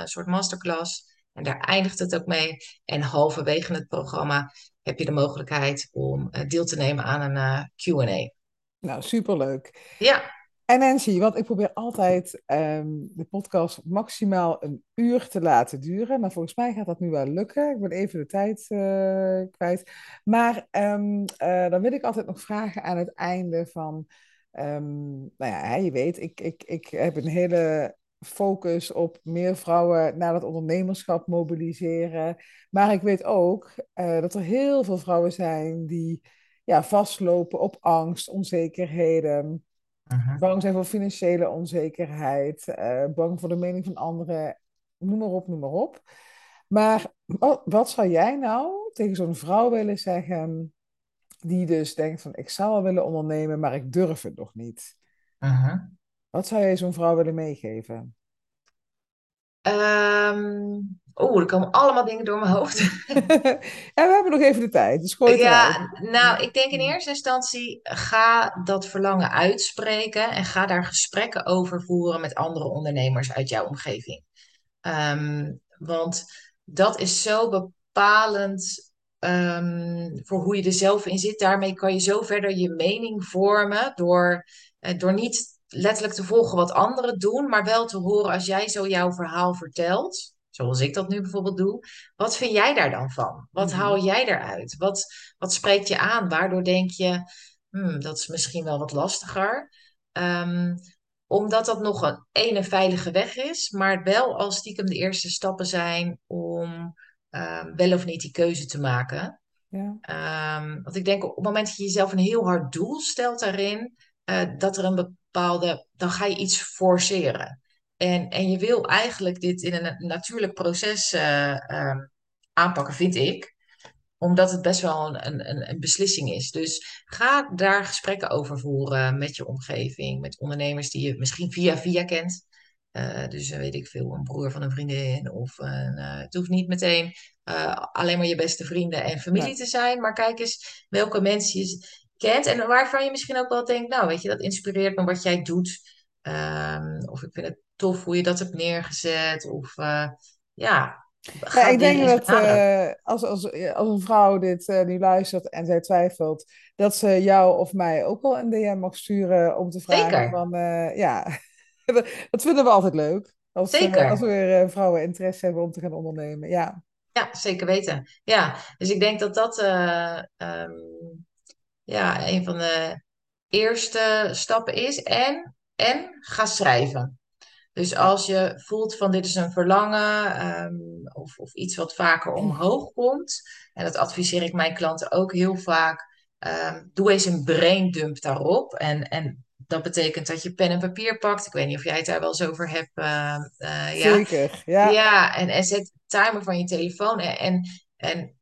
een soort masterclass. En daar eindigt het ook mee. En halverwege het programma heb je de mogelijkheid om deel te nemen aan een QA. Nou, superleuk. Ja. En Nancy, want ik probeer altijd um, de podcast maximaal een uur te laten duren. Maar volgens mij gaat dat nu wel lukken. Ik ben even de tijd uh, kwijt. Maar um, dan wil ik altijd nog vragen aan het einde van... Um, nou ja, je weet, ik, ik, ik heb een hele focus op meer vrouwen naar het ondernemerschap mobiliseren. Maar ik weet ook uh, dat er heel veel vrouwen zijn die ja, vastlopen op angst, onzekerheden. Uh-huh. Bang zijn voor financiële onzekerheid, uh, bang voor de mening van anderen, noem maar op, noem maar op. Maar wat, wat zou jij nou tegen zo'n vrouw willen zeggen die dus denkt van ik zou wel willen ondernemen, maar ik durf het nog niet? Uh-huh. Wat zou jij zo'n vrouw willen meegeven? Um, Oeh, er komen allemaal dingen door mijn hoofd. ja, we hebben nog even de tijd. Dus gooi het ja, nou, ik denk in eerste instantie ga dat verlangen uitspreken en ga daar gesprekken over voeren met andere ondernemers uit jouw omgeving. Um, want dat is zo bepalend um, voor hoe je er zelf in zit. Daarmee kan je zo verder je mening vormen door, uh, door niet letterlijk te volgen wat anderen doen, maar wel te horen als jij zo jouw verhaal vertelt, zoals ik dat nu bijvoorbeeld doe, wat vind jij daar dan van? Wat mm haal jij eruit? Wat, wat spreekt je aan? Waardoor denk je, hmm, dat is misschien wel wat lastiger. Um, omdat dat nog een ene veilige weg is, maar wel als stiekem de eerste stappen zijn om um, wel of niet die keuze te maken. Ja. Um, want ik denk op het moment dat je jezelf een heel hard doel stelt daarin, uh, dat er een bepaalde, dan ga je iets forceren. En, en je wil eigenlijk dit in een natuurlijk proces uh, uh, aanpakken, vind ik omdat het best wel een, een, een beslissing is. Dus ga daar gesprekken over voeren met je omgeving, met ondernemers die je misschien via via kent. Uh, dus weet ik veel, een broer van een vriendin. Of een, het hoeft niet meteen alleen maar je beste vrienden en familie te zijn. Maar kijk eens welke mensen je kent. En waarvan je misschien ook wel denkt, nou weet je, dat inspireert me wat jij doet. Um, of ik vind het tof hoe je dat hebt neergezet. Of ja, ja, ik denk dat uh, als, als, als een vrouw dit uh, nu luistert en zij twijfelt, dat ze jou of mij ook wel een DM mag sturen om te vragen Zeker. van, ja, dat vinden we altijd leuk. Als, Zeker. als we weer vrouwen interesse hebben om te gaan ondernemen, ja. Ja, zeker weten. Ja, dus ik denk dat dat um, ja, een van de eerste stappen is. En, en ga schrijven. Dus als je voelt van dit is een verlangen um, of, of, iets wat vaker omhoog komt, en dat adviseer ik mijn klanten ook heel vaak, um, doe eens een braindump daarop. En, en dat betekent dat je pen en papier pakt. Ik weet niet of jij het daar wel eens over hebt. Uh, uh, ja. Zeker, ja. Ja, en, en zet timer van je telefoon en, en, en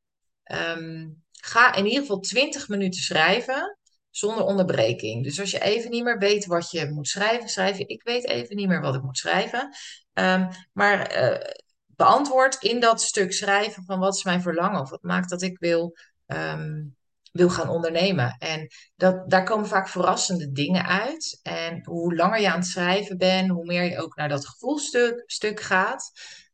um, ga in ieder geval 20 minuten schrijven zonder onderbreking. Dus als je even niet meer weet wat je moet schrijven, schrijf je: Ik weet even niet meer wat ik moet schrijven. Um, maar uh, beantwoord in dat stuk schrijven van wat is mijn verlangen of wat maakt dat ik wil, um, wil gaan ondernemen. En dat, daar komen vaak verrassende dingen uit. En hoe langer je aan het schrijven bent, hoe meer je ook naar dat gevoelstuk stuk gaat.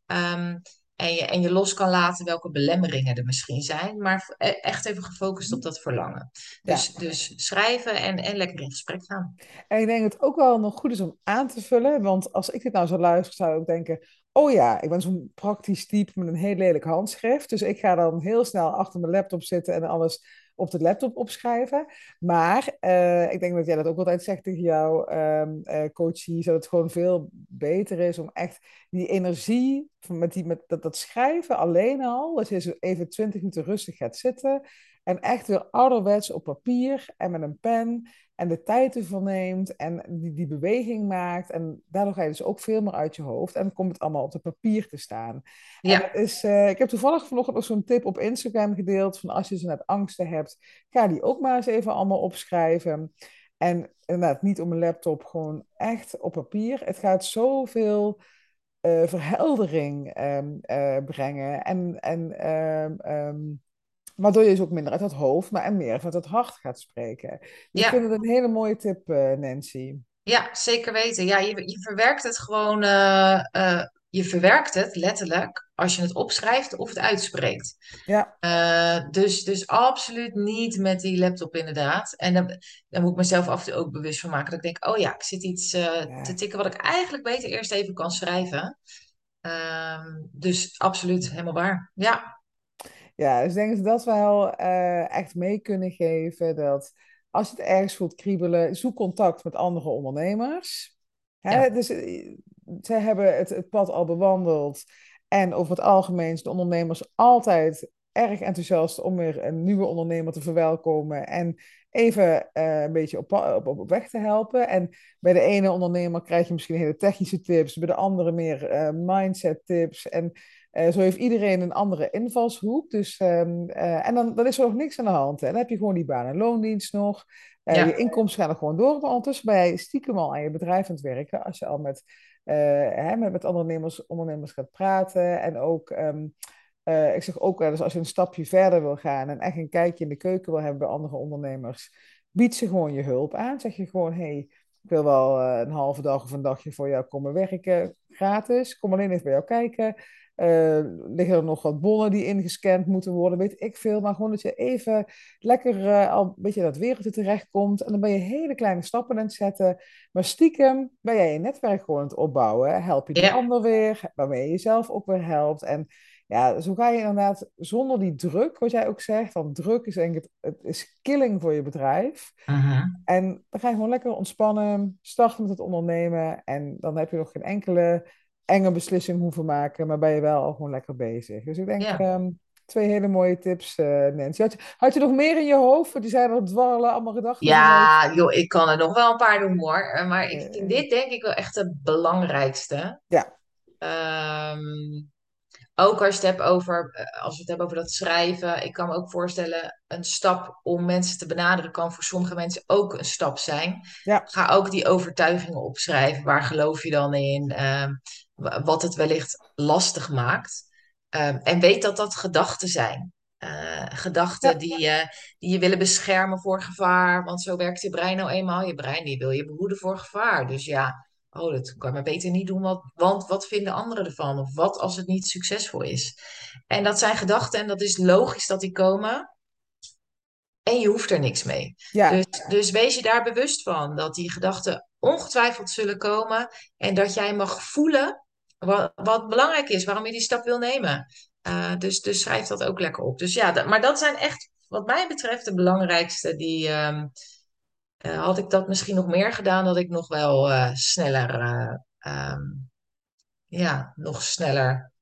Um, en je, en je los kan laten welke belemmeringen er misschien zijn. Maar echt even gefocust op dat verlangen. Dus, ja. dus schrijven en, en lekker in gesprek gaan. En ik denk dat het ook wel nog goed is om aan te vullen. Want als ik dit nou zou luisteren, zou ik denken... Oh ja, ik ben zo'n praktisch type met een heel lelijk handschrift. Dus ik ga dan heel snel achter mijn laptop zitten en alles op de laptop opschrijven. Maar uh, ik denk dat jij dat ook altijd zegt tegen jouw um, uh, coachie, dat het gewoon veel beter is om echt die energie met, die, met dat, dat schrijven alleen al, dat je even twintig minuten rustig gaat zitten en echt weer ouderwets op papier en met een pen en de tijd ervoor neemt en die, die beweging maakt. En daardoor ga je dus ook veel meer uit je hoofd en dan komt het allemaal op het papier te staan. En Ja, dat is, eh, ik heb toevallig vanochtend nog zo'n tip op Instagram gedeeld van als je zo net angsten hebt, ga die ook maar eens even allemaal opschrijven. En inderdaad, niet op een laptop, gewoon echt op papier. Het gaat zoveel eh, verheldering ehm, eh, brengen. En, en ehm, ehm, waardoor je dus ook minder uit het hoofd, maar en meer vanuit het hart gaat spreken. Dus ik vind ja. het een hele mooie tip, eh, Nancy. Ja, zeker weten. Ja, je, je verwerkt het gewoon, eh, eh, je verwerkt het letterlijk als je het opschrijft of het uitspreekt. Ja, dus, dus absoluut niet met die laptop inderdaad. En dan, dan moet ik mezelf af en toe ook bewust van maken dat ik denk, oh ja, ik zit iets te ja, tikken wat ik eigenlijk beter eerst even kan schrijven. Ehm, dus absoluut, helemaal waar. Ja, ja. Dus ik denk dat dat wel eh, echt mee kunnen geven. Dat als je het ergens voelt kriebelen, zoek contact met andere ondernemers. Hè? ja, Dus eh, zij hebben het, het pad al bewandeld. En over het algemeen zijn de ondernemers altijd erg enthousiast om weer een nieuwe ondernemer te verwelkomen. En even eh, een beetje op, op, op weg te helpen. En bij de ene ondernemer krijg je misschien hele technische tips, bij de andere meer mindset tips. En eh, zo heeft iedereen een andere invalshoek. Dus, ehm, eh, en dan, dan is er nog niks aan de hand. Hè. Dan heb je gewoon die baan- en loondienst nog. Eh, je inkomsten gaan er gewoon door. Maar ondertussen ben je stiekem al aan je bedrijf aan het werken. Als je al met, hè, met, met ondernemers, ondernemers gaat praten. En ook, eh, ik zeg ook wel eens, als je een stapje verder wil gaan en echt een kijkje in de keuken wil hebben bij andere ondernemers, bied ze gewoon je hulp aan. Zeg je gewoon, hey, ik wil wel een halve dag of een dagje voor jou komen werken, gratis. Kom alleen even bij jou kijken. Eh, liggen er nog wat bonnen die ingescand moeten worden, weet ik veel. Maar gewoon dat je even lekker eh, al een beetje dat wereldje terechtkomt. En dan ben je hele kleine stappen aan het zetten. Maar stiekem ben jij je netwerk gewoon aan het opbouwen. Help je ja. ander weer, waarmee je jezelf ook weer helpt. En ja, zo ga je inderdaad zonder die druk, wat jij ook zegt. Want druk is denk ik, het, is killing voor je bedrijf. Mhm. En dan ga je gewoon lekker ontspannen, starten met het ondernemen. En dan heb je nog geen enkele enge beslissing hoeven maken, maar ben je wel al gewoon lekker bezig. Dus ik denk, Ja. ehm, twee hele mooie tips, eh, Nancy. Had je, had je nog meer in je hoofd? Want die zijn er dwarrelen, allemaal gedachten. Ja, joh, ik kan er nog wel een paar doen hoor. Eh, Maar ik vind Eh, dit denk ik wel echt de belangrijkste. ja, Ehm, Ook als je het hebt over, als we het hebben over dat schrijven, ik kan me ook voorstellen, een stap om mensen te benaderen kan voor sommige mensen ook een stap zijn. ja, Ga ook die overtuigingen opschrijven. Waar geloof je dan in? Ehm, wat het wellicht lastig maakt. Ehm, en weet dat dat gedachten zijn. Eh, gedachten ja, die, eh, die je willen beschermen voor gevaar. Want zo werkt je brein nou eenmaal. Je brein die wil je behoeden voor gevaar. Dus ja, Oh, dat kan je maar beter niet doen, want, want wat vinden anderen ervan? Of wat als het niet succesvol is? En dat zijn gedachten en dat is logisch dat die komen. En je hoeft er niks mee. Dus, ja, dus wees je daar bewust van dat die gedachten ongetwijfeld zullen komen. En dat jij mag voelen wat, wat belangrijk is, waarom je die stap wil nemen. Eh, dus, dus schrijf dat ook lekker op. Dus ja, dat- maar dat zijn echt, wat mij betreft, de belangrijkste. Die, ehm, eh, had ik dat misschien nog meer gedaan, dat ik nog wel eh, sneller eh, ehm, ja, nog sneller,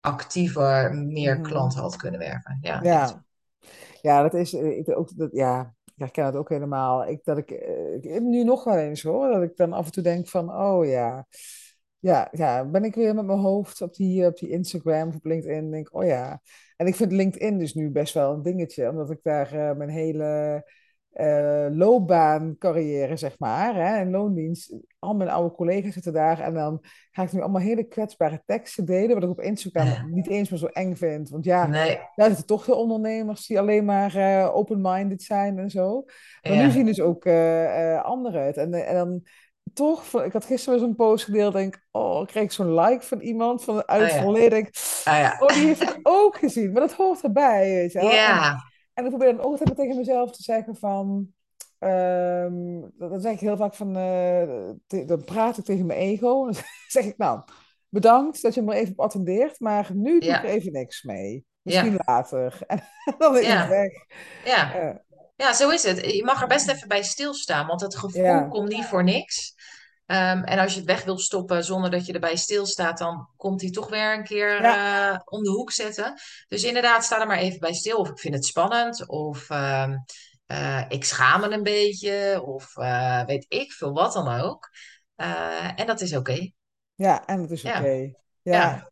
actiever, meer mhm, klanten had kunnen werven. Ja, ja. Ja, dat is ik, ook, dat, ja, ik herken het ook helemaal. Ik, dat ik, ik nu nog wel eens hoor, dat ik dan af en toe denk van, oh ja, ja, ja, ben ik weer met mijn hoofd op die, op die Instagram of op LinkedIn, denk oh ja. En ik vind LinkedIn dus nu best wel een dingetje, omdat ik daar eh, mijn hele eh loopbaancarrière, zeg maar, hè, en loondienst, al mijn oude collega's zitten daar en dan ga ik nu allemaal hele kwetsbare teksten delen, wat ik op Instagram niet eens meer zo eng vind, want ja, Nee, er zijn toch veel ondernemers die alleen maar eh, open-minded zijn en zo. Maar nu zien dus ook anderen het. En, en dan toch, ik had gisteren zo'n post gedeeld, denk oh, ik kreeg zo'n like van iemand van, uit het verleden. Denk, oh ja, oh, die heeft het ook gezien. Maar dat hoort erbij, weet je wel. En, ja, en ik probeer dan ook altijd tegen mezelf te zeggen van... dat, dat zeg ik heel vaak van... eh, te- dan praat ik tegen mijn ego. Dan zeg ik, nou, bedankt dat je me even op attendeert. Maar nu doe ik er even niks mee. Misschien later. En dan is het ja, weg. ja. Eh, Ja, zo is het. Je mag er best even bij stilstaan, want het gevoel ja, komt niet voor niks. Ehm, en als je het weg wil stoppen zonder dat je erbij stilstaat, dan komt hij toch weer een keer Ja, eh, om de hoek zetten. Dus inderdaad, sta er maar even bij stil. Of ik vind het spannend, of ehm, eh, ik schaam me een beetje, of eh, weet ik veel wat dan ook. En dat is oké. ja, en dat is Ja, oké. Ja, ja,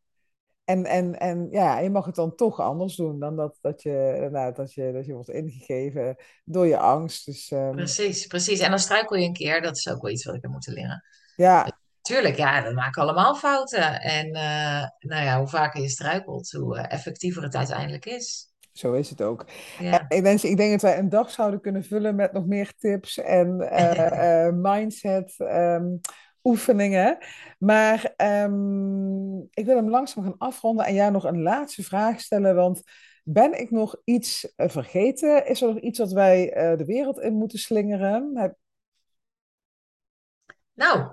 en, en, en ja, je mag het dan toch anders doen dan dat, dat, je, nou, dat, je, dat je wordt ingegeven door je angst. Dus ehm, precies, precies. En dan struikel je een keer, dat is ook wel iets wat ik heb moeten leren. ja, Tuurlijk, ja, we maken allemaal fouten. En eh, nou ja, hoe vaker je struikelt, hoe eh, effectiever het uiteindelijk is. zo is het ook. Ja. ik denk, ik denk dat wij een dag zouden kunnen vullen met nog meer tips en eh, mindset ehm, oefeningen. Maar ehm, ik wil hem langzaam gaan afronden en jou nog een laatste vraag stellen. Want ben ik nog iets eh, vergeten? Is er nog iets wat wij eh, de wereld in moeten slingeren? Nou,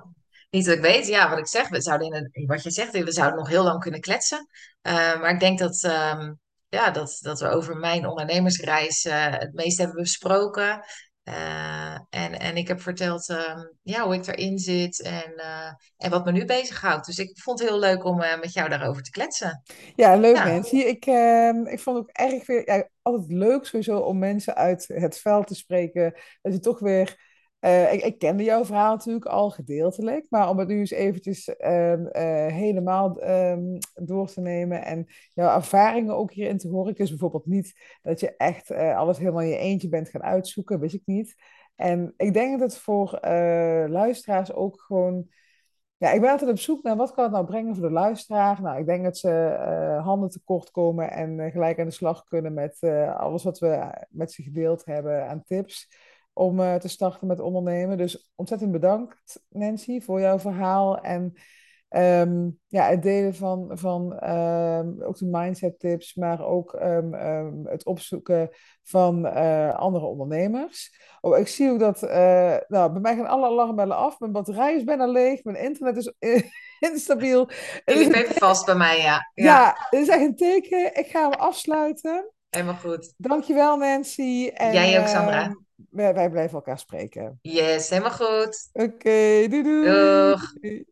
niet dat ik weet, ja, wat ik zeg, we zouden in wat je zegt, we zouden nog heel lang kunnen kletsen. Eh, maar ik denk dat, ehm, ja, dat, dat we over mijn ondernemersreis het meest hebben besproken. Eh, en, en ik heb verteld ehm, ja, hoe ik erin zit en, eh, en wat me nu bezighoudt. Dus ik vond het heel leuk om eh, met jou daarover te kletsen. Ja, leuk Nancy. Ik, ehm, ik vond het ook erg weer, ja, altijd leuk sowieso om mensen uit het veld te spreken. Dat je toch weer, eh, ik, kende jouw verhaal natuurlijk al gedeeltelijk, maar om het nu eens eventjes ehm, eh, helemaal ehm, door te nemen en jouw ervaringen ook hierin te horen. Ik bijvoorbeeld niet dat je echt eh, alles helemaal in je eentje bent gaan uitzoeken, wist ik niet. En ik denk dat het voor luisteraars ook gewoon ja, ik ben altijd op zoek naar wat kan het nou brengen voor de luisteraar. Nou, ik denk dat ze handen tekort komen en gelijk aan de slag kunnen met alles wat we met ze gedeeld hebben aan tips om eh, te starten met ondernemen. Dus ontzettend bedankt, Nancy, voor jouw verhaal en ehm, ja, het delen van, van ehm, ook de mindset tips, maar ook ehm, het opzoeken van eh, andere ondernemers. Oh, ik zie ook dat, eh, nou, bij mij gaan alle alarmbellen af. Mijn batterij is bijna leeg. Mijn internet is instabiel. Een even vast bij mij, ja. Ja, ja, het is echt een teken. Ik ga hem afsluiten. helemaal goed. Dankjewel, Nancy. En Jij ook, Sandra. Wij, wij blijven elkaar spreken. Yes, helemaal goed. Oké, doei Doeg. doei.